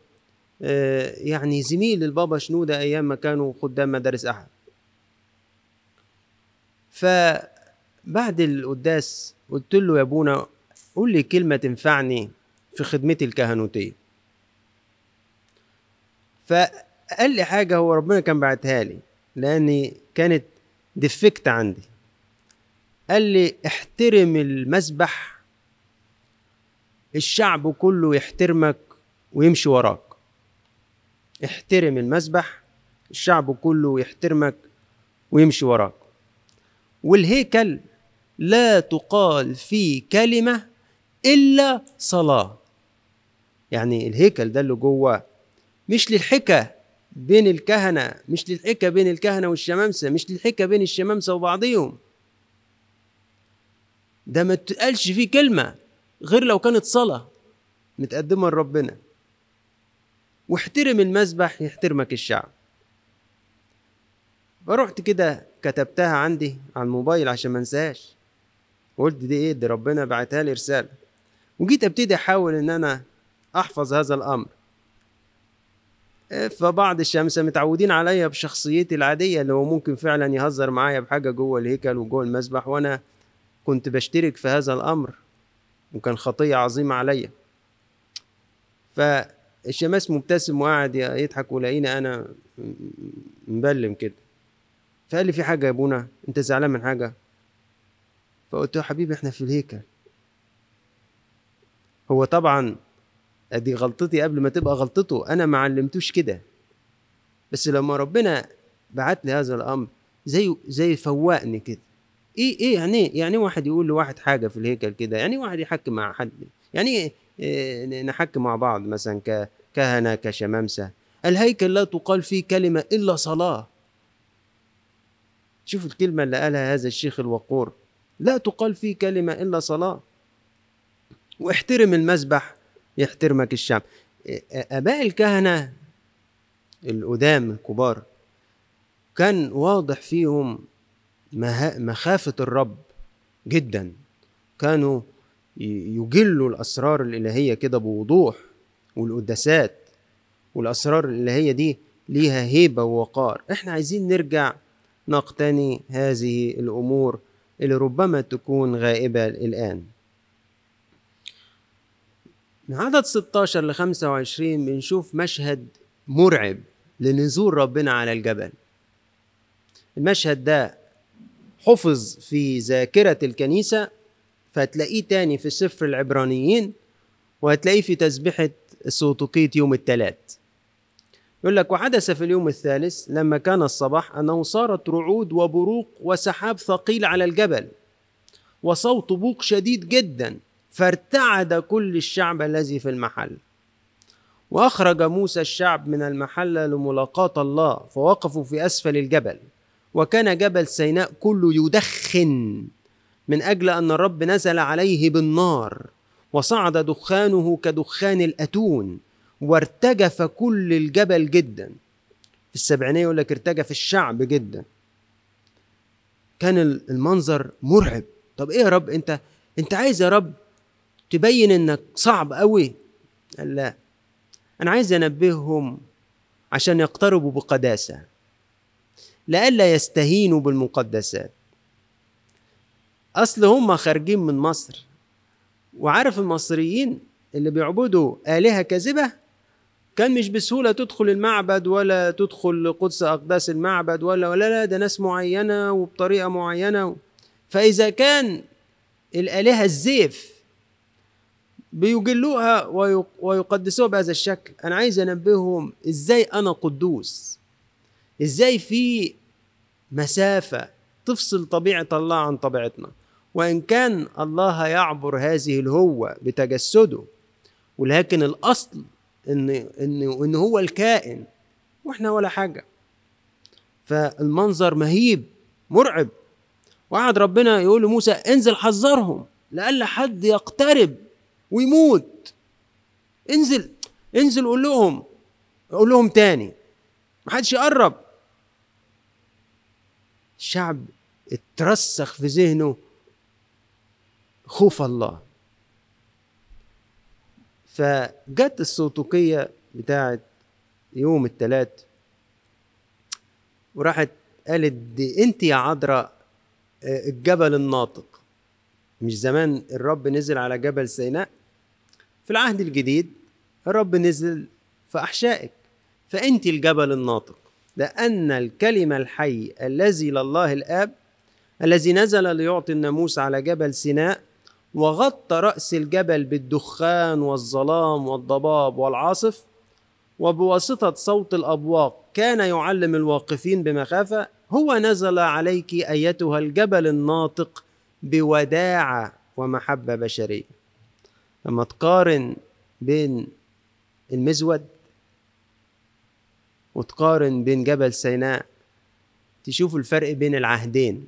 Speaker 1: آه، يعني زميل البابا شنودة أيام ما كانوا خدام مدارس أحد. فبعد القداس قلت له يا أبونا قول لي كلمة تنفعني في خدمتي الكهنوتية. فقال لي حاجة هو ربنا كان بعتها لي لأني كانت ديفكت عندي. قال لي احترم المسبح الشعب كله يحترمك ويمشي وراك. احترم المسبح الشعب كله يحترمك ويمشي وراك. والهيكل لا تقال فيه كلمة إلا صلاة. يعني الهيكل ده اللي جوه مش للحكة بين الكهنة مش للحكة بين الكهنة والشمامسة مش للحكة بين الشمامسة وبعضهم ده ما تقالش فيه كلمة غير لو كانت صلاة متقدمة لربنا. واحترم المسبح يحترمك الشعب. فرحت كده كتبتها عندي على الموبايل عشان ما انساهاش. وقلت دي إيه؟ دي ربنا بعتها لي رسالة. وجيت ابتدي احاول ان أنا احفظ هذا الامر. فبعض الشمس متعودين عليا بشخصيتي العادية اللي هو ممكن فعلا يهزر معايا بحاجة جوه الهيكل وجوه المسبح وأنا كنت بشترك في هذا الأمر وكان خطية عظيمة عليا. فالشماس مبتسم وقاعد يضحك ولاقيني أنا مبلم كده. فقال لي في حاجة يا أبونا؟ أنت زعلان من حاجة؟ فقلت له حبيبي إحنا في الهيكل. هو طبعا ادي غلطتي قبل ما تبقى غلطته. أنا ما علمتوش كده. بس لما ربنا بعت لي هذا الأمر زي زي فوقني كده. إيه إيه يعني يعني واحد يقول لواحد حاجة في الهيكل كده؟ يعني واحد يحكي مع حد. يعني إيه نحكي مع بعض مثلا ككهنه كشمامسة. الهيكل لا تقال فيه كلمة إلا صلاة. شوف الكلمة اللي قالها هذا الشيخ الوقور. لا تقال فيه كلمة إلا صلاة. واحترم المسبح يحترمك الشعب. أباء الكهنة القدام الكبار كان واضح فيهم مخافة الرب جدا. كانوا يجلوا الأسرار الإلهية كده بوضوح والقداسات والأسرار الإلهية دي ليها هيبة ووقار. إحنا عايزين نرجع نقتني هذه الأمور اللي ربما تكون غائبة الآن. من عدد 16 ل 25 بنشوف مشهد مرعب لنزول ربنا على الجبل. المشهد ده حفظ في ذاكرة الكنيسة فهتلاقيه تاني في سفر العبرانيين وهتلاقيه في تسبيحة السوطوقية يوم الثلاث يقول لك وحدث في اليوم الثالث لما كان الصباح أنه صارت رعود وبروق وسحاب ثقيل على الجبل وصوت بوق شديد جدا فارتعد كل الشعب الذي في المحل. وأخرج موسى الشعب من المحله لملاقاة الله فوقفوا في أسفل الجبل. وكان جبل سيناء كله يدخن من أجل أن الرب نزل عليه بالنار. وصعد دخانه كدخان الأتون وارتجف كل الجبل جدا. في السبعينية يقول لك ارتجف الشعب جدا. كان المنظر مرعب. طب إيه يا رب؟ انت أنت عايز يا رب تبين إنك صعب قوي قال لا أنا عايز أنبههم عشان يقتربوا بقداسة. لئلا يستهينوا بالمقدسات. أصل هم خارجين من مصر. وعارف المصريين اللي بيعبدوا آلهة كاذبة؟ كان مش بسهولة تدخل المعبد ولا تدخل قدس أقداس المعبد ولا ولا لا ده ناس معينة وبطريقة معينة. فإذا كان الآلهة الزيف بيجلوها ويقدسوها بهذا الشكل. أنا عايز أنبههم إزاي أنا قدوس. إزاي في مسافة تفصل طبيعة الله عن طبيعتنا. وإن كان الله يعبر هذه الهوة بتجسده ولكن الأصل ان ان إن هو الكائن وإحنا ولا حاجة. فالمنظر مهيب مرعب. وقعد ربنا يقول لموسى انزل حذرهم لألا حد يقترب. ويموت. انزل انزل قول لهم قول لهم تاني. محدش يقرب. الشعب اترسخ في ذهنه. خوف الله. فجت السوطوقية بتاعت يوم الثلاث وراحت قالت دي انت يا عذراء الجبل الناطق. مش زمان الرب نزل على جبل سيناء؟ في العهد الجديد الرب نزل في أحشائك فأنت الجبل الناطق لأن الكلمة الحي الذي لله الآب الذي نزل ليعطي الناموس على جبل سيناء وغطى رأس الجبل بالدخان والظلام والضباب والعاصف وبواسطة صوت الأبواق كان يعلم الواقفين بمخافة هو نزل عليك أيتها الجبل الناطق بوداعة ومحبة بشرية. لما تقارن بين المزود وتقارن بين جبل سيناء تشوف الفرق بين العهدين.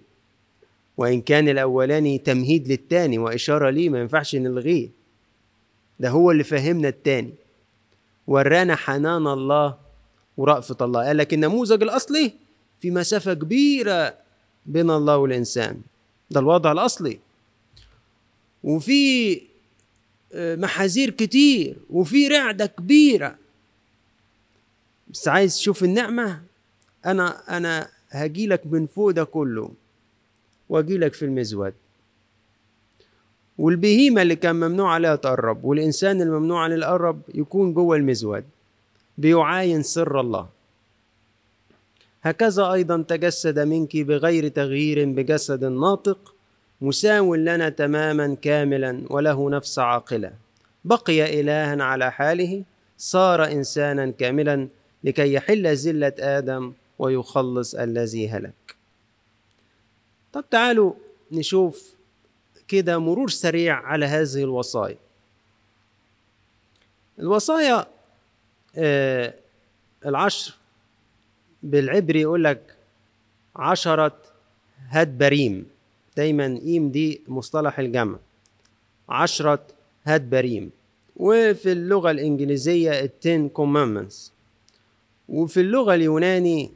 Speaker 1: وإن كان الأولاني تمهيد للتاني وإشارة ليه ما ينفعش نلغيه. ده هو اللي فهمنا التاني. ورانا حنان الله ورأفة الله. قال لك النموذج الأصلي في مسافة كبيرة بين الله والإنسان. ده الوضع الأصلي. وفي محاذير كتير وفي رعدة كبيرة. بس عايز تشوف النعمة؟ أنا أنا هجيلك من فوق ده كله وأجيلك في المزود. والبهيمة اللي كان ممنوع عليها تقرب والإنسان الممنوع عليه القرب يكون جوه المزود بيعاين سر الله. هكذا أيضا تجسد منك بغير تغيير بجسد ناطق مساو لنا تماما كاملا وله نفس عاقلة بقي إلها على حاله صار إنسانا كاملا لكي يحل زلة آدم ويخلص الذي هلك. طب تعالوا نشوف كده مرور سريع على هذه الوصايا. الوصايا آه العشر بالعبري يقول لك عشرة הדברים. دايما ים دي مصطلح الجمع. عشرة הדברים. وفي اللغة الإنجليزية ال Ten Commandments وفي اللغة اليوناني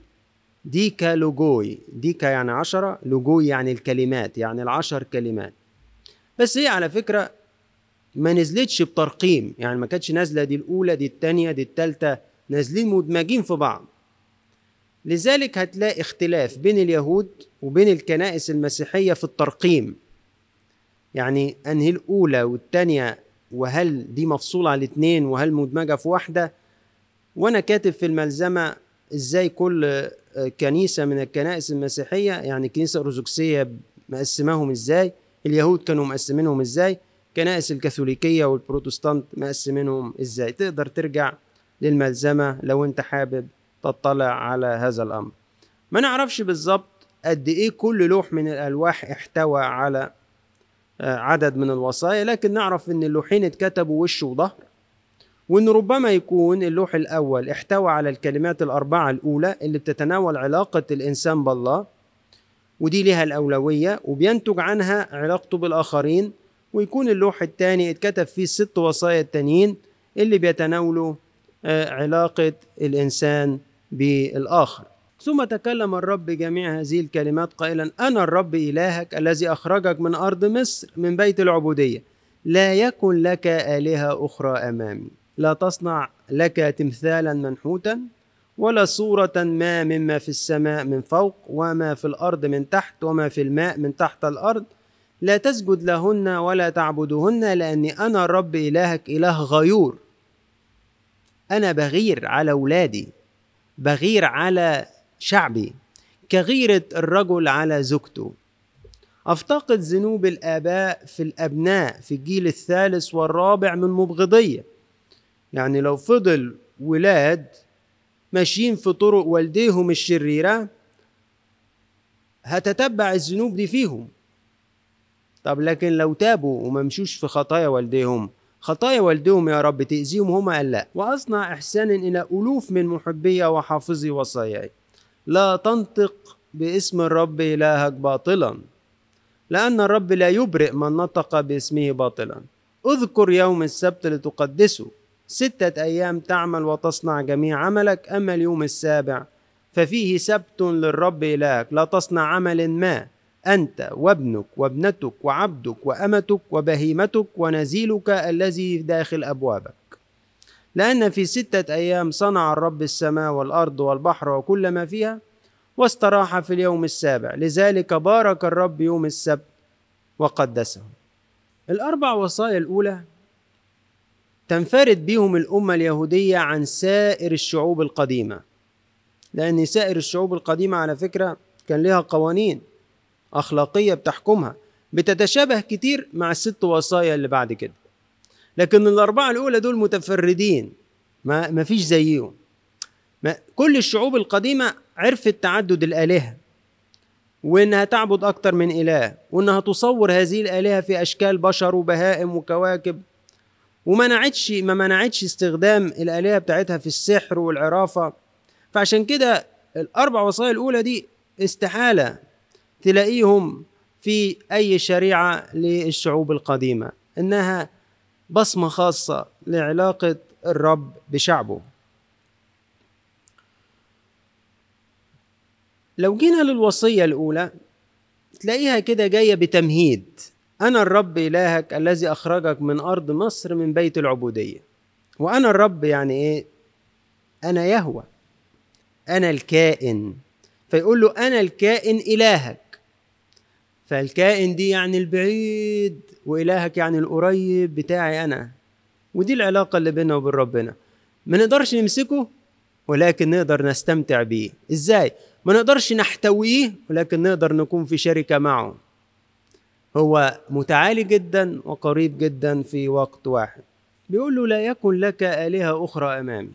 Speaker 1: δέκα λόγοι. δέκα يعني عشرة λόγοι يعني الكلمات يعني العشر كلمات. بس هي على فكرة ما نزلتش بترقيم. يعني ما كانتش نازلة دي الأولى دي التانية دي التالتة. نازلين مدمجين في بعض. لذلك هتلاقي اختلاف بين اليهود وبين الكنائس المسيحية في الترقيم. يعني أنهي الأولى والتانية وهل دي مفصولة على الاتنين وهل مدمجة في واحدة؟ وأنا كاتب في الملزمة إزاي كل كنيسة من الكنائس المسيحية يعني الكنيسة الأرثوذكسية مقسماهم إزاي اليهود كانوا مقسمينهم إزاي كنائس الكاثوليكية والبروتستانت مقسمينهم إزاي. تقدر ترجع للملزمة لو أنت حابب تطلع على هذا الأمر. ما نعرفش بالظبط قد إيه كل لوح من الألواح احتوى على عدد من الوصايا لكن نعرف إن اللوحين اتكتبوا وش وظهر وإن ربما يكون اللوح الأول احتوى على الكلمات الأربعة الأولى اللي بتتناول علاقة الإنسان بالله ودي لها الأولوية وبينتج عنها علاقته بالآخرين ويكون اللوح الثاني اتكتب فيه الست وصايا التانيين اللي بيتناولوا علاقة الإنسان بالآخر. ثم تكلم الرب بجميع هذه الكلمات قائلا أنا الرب إلهك الذي أخرجك من أرض مصر من بيت العبودية. لا يكن لك آلهة أخرى أمامي. لا تصنع لك تمثالا منحوتا ولا صورة ما مما في السماء من فوق وما في الأرض من تحت وما في الماء من تحت الأرض. لا تسجد لهن ولا تعبدهن لأني أنا الرب إلهك إله غيور. أنا بغير على أولادي. بغير على شعبي كغيرة الرجل على زوجته. أفتقد ذنوب الآباء في الأبناء في الجيل الثالث والرابع من مبغضية يعني لو فضل ولاد ماشيين في طرق والديهم الشريرة هتتبع الذنوب دي فيهم. طب لكن لو تابوا وما مشوش في خطايا والديهم خطايا والدهم يا رب تأذيهم هما لا وأصنع إحسانا إلى ألوف من محبي وحافظي وصاياي. لا تنطق باسم الرب إلهك باطلا لأن الرب لا يبرئ من نطق باسمه باطلا. اذكر يوم السبت لتقدسه. ستة أيام تعمل وتصنع جميع عملك. أما اليوم السابع ففيه سبت للرب إلهك لا تصنع عمل ما. أنت وابنك وابنتك وعبدك وأمتك وبهيمتك ونزيلك الذي داخل أبوابك. لأن في ستة أيام صنع الرب السماء والأرض والبحر وكل ما فيها واستراح في اليوم السابع. لذلك بارك الرب يوم السبت وقدسه. الأربع وصايا الأولى تنفرد بهم الأمة اليهودية عن سائر الشعوب القديمة. لأن سائر الشعوب القديمة على فكرة كان لها قوانين. أخلاقية بتحكمها بتتشابه كتير مع الست وصايا اللي بعد كده. لكن الأربعة الأولى دول متفردين ما ما فيش زيهم. ما كل الشعوب القديمة عرفت تعدد الآلهة وإنها تعبد أكتر من إله وإنها تصور هذه الآلهة في أشكال بشر وبهائم وكواكب. ومنعتش ما منعتش استخدام الآلهة بتاعتها في السحر والعرافة. فعشان كده الأربع وصايا الأولى دي استحالة تلاقيهم في أي شريعة للشعوب القديمة إنها بصمة خاصة لعلاقة الرب بشعبه. لو جينا للوصية الأولى تلاقيها كده جاية بتمهيد. أنا الرب إلهك الذي أخرجك من أرض مصر من بيت العبودية. وأنا الرب يعني إيه؟ أنا يهوى. أنا الكائن. فيقول له أنا الكائن إلهك. فالكائن دي يعني البعيد وإلهك يعني القريب بتاعي أنا. ودي العلاقة اللي بيننا وبين ربنا. ما نقدرش نمسكه ولكن نقدر نستمتع بيه. إزاي؟ ما نقدرش نحتويه ولكن نقدر نكون في شركة معه. هو متعالي جدا وقريب جدا في وقت واحد. بيقول له لا يكن لك آلهة أخرى أمامي.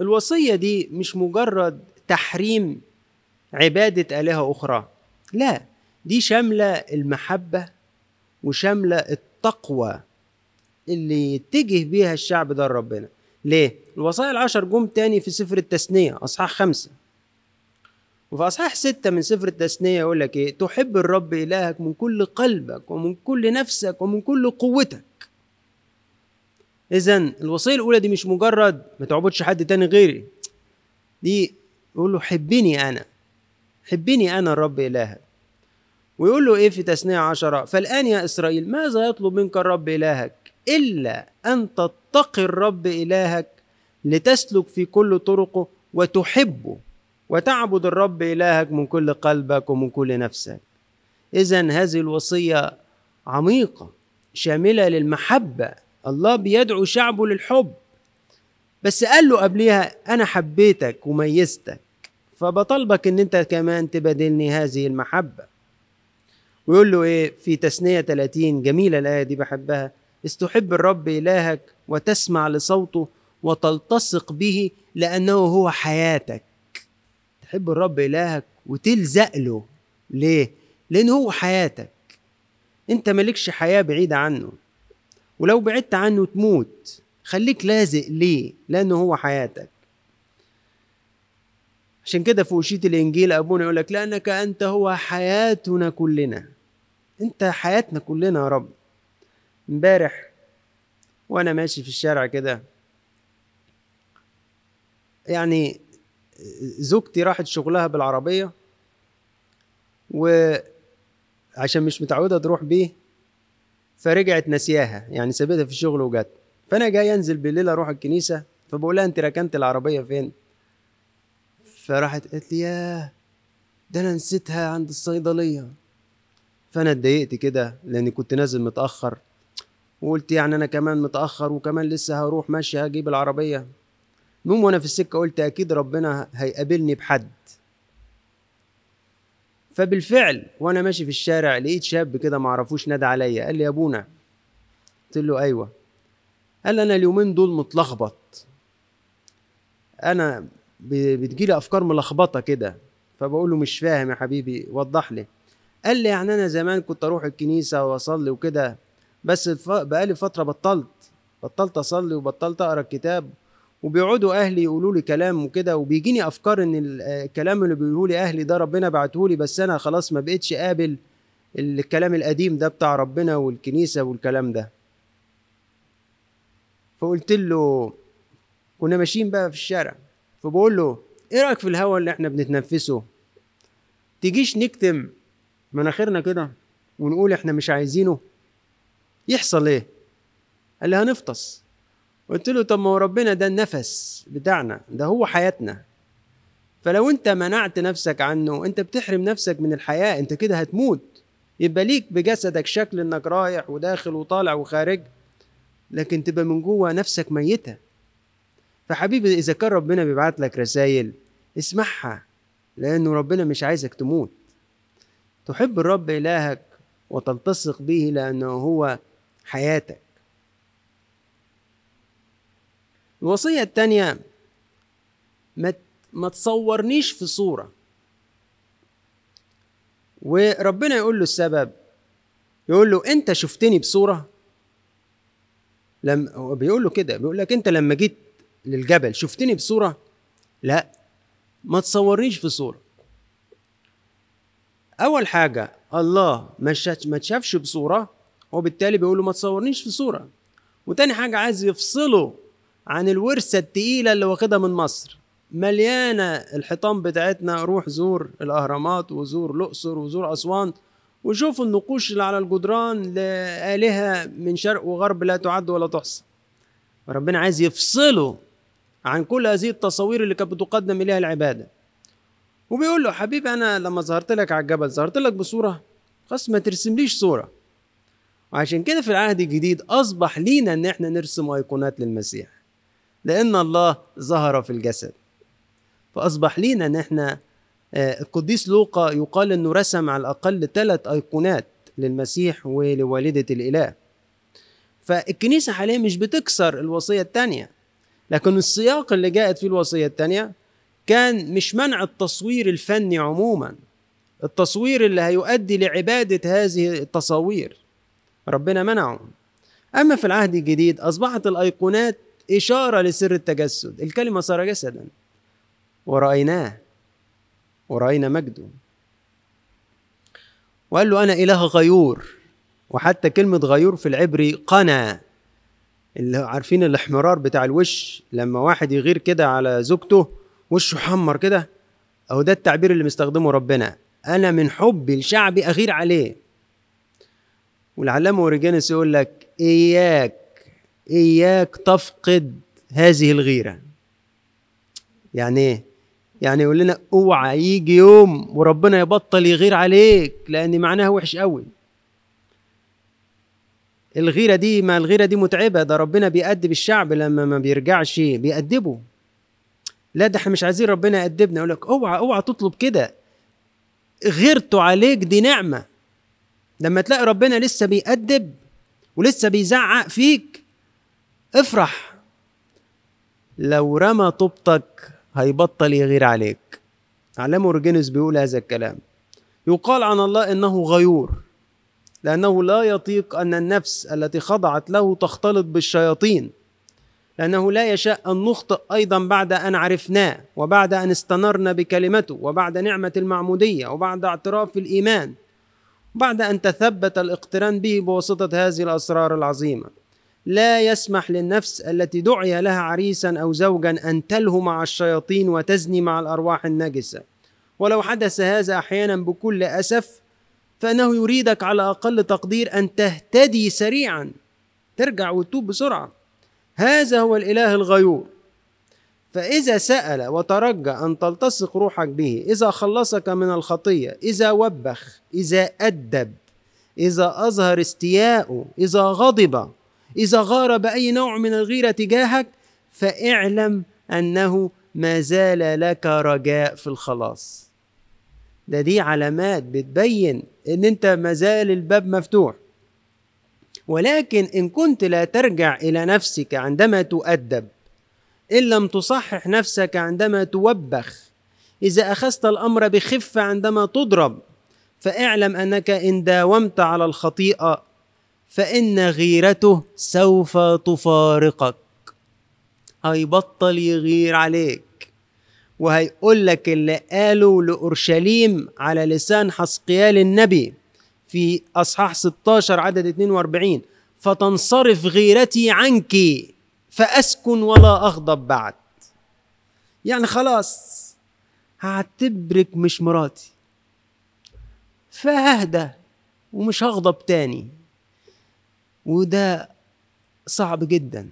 Speaker 1: الوصية دي مش مجرد تحريم عبادة آلهة أخرى. لا دي شاملة المحبة وشاملة التقوى اللي يتجه بيها الشعب ده لربنا ليه؟ الوصايا العشر جم تاني في سفر التثنية أصحاح خمسة وفي أصحاح ستة من سفر التثنية يقول لك إيه؟ تحب الرب إلهك من كل قلبك ومن كل نفسك ومن كل قوتك. إذا الوصية الأولى دي مش مجرد ما تعبدش حد تاني غيري. دي يقول له حبني أنا. حبني أنا الرب إلهك. ويقول له إيه في تثنية عشرة؟ فالآن يا إسرائيل ماذا يطلب منك الرب إلهك؟ إلا أن تتقي الرب إلهك لتسلك في كل طرقه وتحبه وتعبد الرب إلهك من كل قلبك ومن كل نفسك إذا هذه الوصية عميقة شاملة للمحبة الله بيدعو شعبه للحب بس قال له قبلها أنا حبيتك وميزتك فبطلبك إن أنت كمان تبادلني هذه المحبة ويقول له إيه؟ في تثنية 30 جميلة الآية دي بحبها. استحب الرب إلهك وتسمع لصوته وتلتصق به لأنه هو حياتك. تحب الرب إلهك وتلزق له. ليه؟ لأنه هو حياتك. أنت مالكش حياة بعيدة عنه. ولو بعدت عنه تموت. خليك لازق ليه؟ لأنه هو حياتك. عشان كده في وشية الإنجيل أبونا يقول لك لأنك أنت هو حياتنا كلنا. أنت حياتنا كلنا يا رب. امبارح وأنا ماشي في الشارع كده يعني زوجتي راحت شغلها بالعربية وعشان مش متعودة تروح بيه فرجعت نسياها يعني سابتها في الشغل وجت. فأنا جاي أنزل بالليل أروح الكنيسة فبقول لها أنت ركنت العربية فين؟ فراحت قالت لي ياه ده أنا نسيتها عند الصيدلية. فأنا اتضايقت كده لأني كنت نازل متأخر. وقلت يعني أنا كمان متأخر وكمان لسه هروح ماشي هجيب العربية. المهم وأنا في السكة قلت أكيد ربنا هيقابلني بحد. فبالفعل وأنا ماشي في الشارع لقيت شاب كده ما اعرفوش نادى عليا قال لي يا أبونا. قلت له أيوه. قال لي أنا اليومين دول متلخبط. أنا بتجيلي أفكار ملخبطة كده. فبقول له مش فاهم يا حبيبي وضح لي. قال لي يعني أنا زمان كنت أروح الكنيسة وأصلي وكده بس بقالي فترة بطلت بطلت أصلي وبطلت أقرأ الكتاب وبيقعدوا أهلي يقولوا لي كلام وكده وبيجيني أفكار إن الكلام اللي بيقولوا لي أهلي ده ربنا بعته لي بس أنا خلاص ما بقتش قابل الكلام القديم ده بتاع ربنا والكنيسة والكلام ده. فقلت له كنا ماشيين بقى في الشارع فبقول له إيه رأيك في الهواء اللي إحنا بنتنفسه؟ تجيش نكتم مناخيرنا كده. ونقول إحنا مش عايزينه. يحصل إيه؟ قال لي هنفطس. قلت له طب ما هو ربنا ده النفس بتاعنا ده هو حياتنا. فلو أنت منعت نفسك عنه أنت بتحرم نفسك من الحياة أنت كده هتموت. يبقى ليك بجسدك شكل إنك رايح وداخل وطالع وخارج لكن تبقى من جوه نفسك ميتة. فحبيبي إذا كان ربنا بيبعت لك رسائل اسمعها لأنه ربنا مش عايزك تموت. تحب الرب إلهك وتلتصق به لأنه هو حياتك. الوصية الثانية ما تصورنيش في صورة. وربنا يقول له السبب يقول له أنت شفتني بصورة؟ لما هو بيقول له كده بيقول لك أنت لما جيت للجبل شفتني بصورة؟ لا ما تصورنيش في صورة. أول حاجة الله ما ما تشافش بصورة وبالتالي بيقول له ما تصورنيش في صورة. وتاني حاجة عايز يفصله عن الورثة التقيلة اللي واخدها من مصر. مليانة الحيطان بتاعتنا روح زور الأهرامات وزور الأقصر وزور أسوان وشوف النقوش اللي على الجدران لآلهة من شرق وغرب لا تعد ولا تحصى. ربنا عايز يفصله عن كل هذه التصاوير اللي كانت بتقدم إليها العبادة. وبيقول له حبيبي أنا لما ظهرت لك على الجبل ظهرت لك بصورة. خلاص ما ترسمليش صورة. وعشان كده في العهد الجديد أصبح لينا إن إحنا نرسم أيقونات للمسيح لأن الله ظهر في الجسد. فأصبح لينا إن إحنا آه، القديس لوقا يقال إنه رسم على الأقل ثلاث أيقونات للمسيح ولوالدة الإله. فالكنيسة حاليا مش بتكسر الوصية الثانية لكن السياق اللي جاءت فيه الوصية الثانية كان مش منع التصوير الفني عموما. التصوير اللي هيؤدي لعبادة هذه التصاوير ربنا منعه أما في العهد الجديد أصبحت الأيقونات إشارة لسر التجسد. الكلمة صار جسدا. ورأيناه. ورأينا مجده. وقال له أنا إله غيور. وحتى كلمة غيور في العبري قنا. اللي عارفين الاحمرار بتاع الوش لما واحد يغير كده على زوجته وشه حمر كده. أو ده التعبير اللي مستخدمه ربنا. أنا من حبي لشعبي أغير عليه. والعلامة أوريجينس يقول لك إياك إياك تفقد هذه الغيرة. يعني إيه؟ يعني يقول لنا أوعى يجي يوم وربنا يبطل يغير عليك لأن معناها وحش قوي الغيرة دي ما الغيرة دي متعبة. ده ربنا بيأدب الشعب لما ما بيرجعش بيأدبه. لا ده إحنا مش عايزين ربنا يأدبنا يقول لك اوعى اوعى تطلب كده. غيرته عليك دي نعمة. لما تلاقي ربنا لسه بيأدب ولسه بيزعق فيك افرح. لو رمى طوبتك هيبطل يغير عليك. علام اورجينوس بيقول هذا الكلام. يقال عن الله إنه غيور لأنه لا يطيق أن النفس التي خضعت له تختلط بالشياطين. لأنه لا يشاء ان نخطئ أيضا بعد أن عرفناه وبعد أن استنرنا بكلمته وبعد نعمة المعمودية وبعد اعتراف الإيمان وبعد أن تثبت الاقتران به بواسطة هذه الأسرار العظيمة. لا يسمح للنفس التي دعي لها عريسا أو زوجا أن تلهو مع الشياطين وتزني مع الأرواح النجسة. ولو حدث هذا أحيانا بكل أسف فإنه يريدك على أقل تقدير أن تهتدي سريعا. ترجع وتتوب بسرعة. هذا هو الإله الغيور. فإذا سأل وترجى أن تلتصق روحك به إذا خلصك من الخطية إذا وبخ إذا أدب إذا أظهر استياءه إذا غضب إذا غار بأي نوع من الغيرة تجاهك فاعلم أنه ما زال لك رجاء في الخلاص. ده دي علامات بتبين إن أنت ما زال الباب مفتوح. ولكن إن كنت لا ترجع إلى نفسك عندما تؤدب إن لم تصحح نفسك عندما توبخ إذا أخذت الأمر بخفة عندما تضرب فاعلم أنك إن داومت على الخطيئة فإن غيرته سوف تفارقك. هيبطل يغير عليك. وهيقول لك اللي قاله لأورشليم على لسان حسقيال النبي في أصحاح 16 عدد 42 فتنصرف غيرتي عنك فأسكن ولا أغضب بعد. يعني خلاص هعتبرك مش مراتي. فهدى ومش هغضب تاني. وده صعب جدا.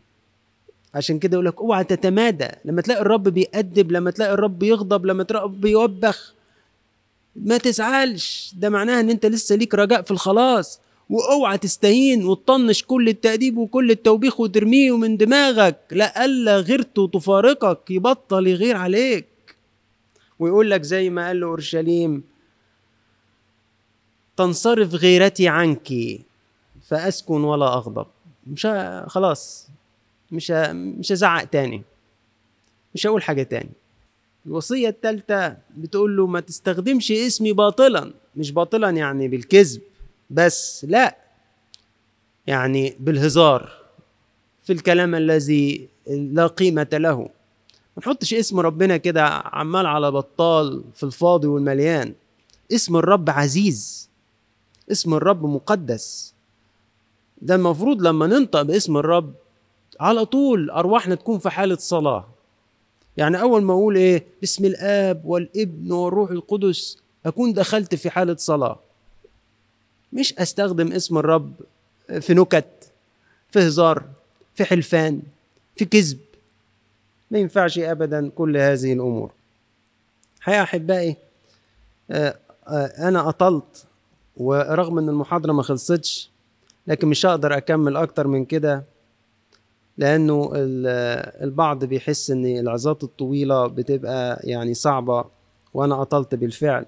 Speaker 1: عشان كده يقول لك اوعى تتمادى. لما تلاقي الرب بيأدب لما تلاقي الرب يغضب لما تلاقي الرب يوبخ ما تزعلش. ده معناها إن أنت لسه ليك رجاء في الخلاص. وأوعى تستهين وتطنش كل التأديب وكل التوبيخ وترميه من دماغك. لألا غيرته تفارقك يبطل يغير عليك. ويقول لك زي ما قال أورشليم تنصرف غيرتي عنك فأسكن ولا أغضب. مش خلاص مش مش هزعق تاني. مش هقول حاجة تاني. الوصية الثالثه بتقول له ما تستخدمش اسمي باطلا مش باطلا يعني بالكذب بس لا يعني بالهزار في الكلام الذي لا قيمة له. ما نحطش اسم ربنا كده عمال على بطال في الفاضي والمليان. اسم الرب عزيز. اسم الرب مقدس. ده المفروض لما ننطق باسم الرب على طول أرواحنا تكون في حالة صلاة. يعني أول ما أقول إيه باسم الآب والابن والروح القدس أكون دخلت في حالة صلاة. مش أستخدم اسم الرب في نكت في هزار في حلفان في كذب. ما ينفعش ابدا كل هذه الأمور. حقيقه أحبائي آه، آه، أنا أطلت ورغم إن المحاضرة ما خلصتش لكن مش هقدر أكمل أكتر من كده. لأنه ال- البعض بيحس إن العظات الطويلة بتبقى يعني صعبة وأنا اطلت بالفعل.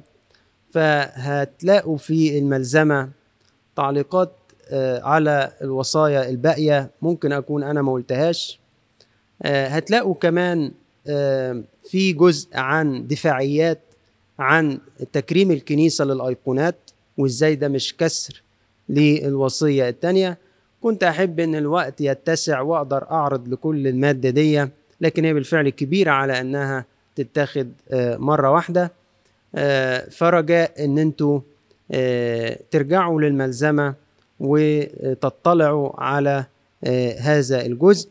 Speaker 1: فهتلاقوا في الملزمة تعليقات آه، على الوصايا الباقية ممكن أكون أنا ما قلتهاش. آه، هتلاقوا كمان آه، في جزء عن دفاعيات عن تكريم الكنيسة للأيقونات وإزاي ده مش كسر للوصية التانية. كنت أحب إن الوقت يتسع وأقدر أعرض لكل المادة دي لكن هي بالفعل كبيرة على أنها تتاخد آه، مرة واحدة. آه، فرجاء إن أنتوا آه، ترجعوا للملزمة وتطلعوا على هذا الجزء.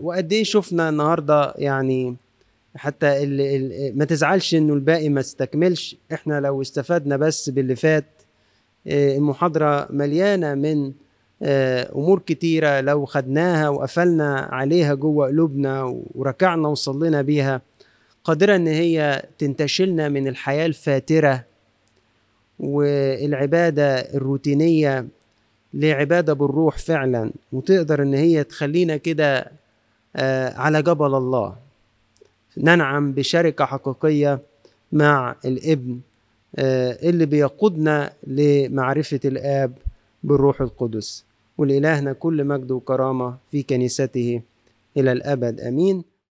Speaker 1: وقد إيه شفنا النهارده يعني حتى ال ال ما تزعلش إنه الباقي ما استكملش. إحنا لو استفدنا بس باللي فات المحاضرة مليانة من أمور كتيرة لو خدناها وقفلنا عليها جوه قلوبنا وركعنا وصلينا بيها قادرة إن هي تنتشلنا من الحياة الفاترة والعبادة الروتينية لعبادة بالروح فعلا وتقدر إن هي تخلينا كده آه، على جبل الله. ننعم بشركة حقيقية مع الإبن آه، اللي بيقودنا لمعرفة الآب بالروح القدس. ولإلهنا كل مجد وكرامة في كنيسته إلى الأبد. آمين.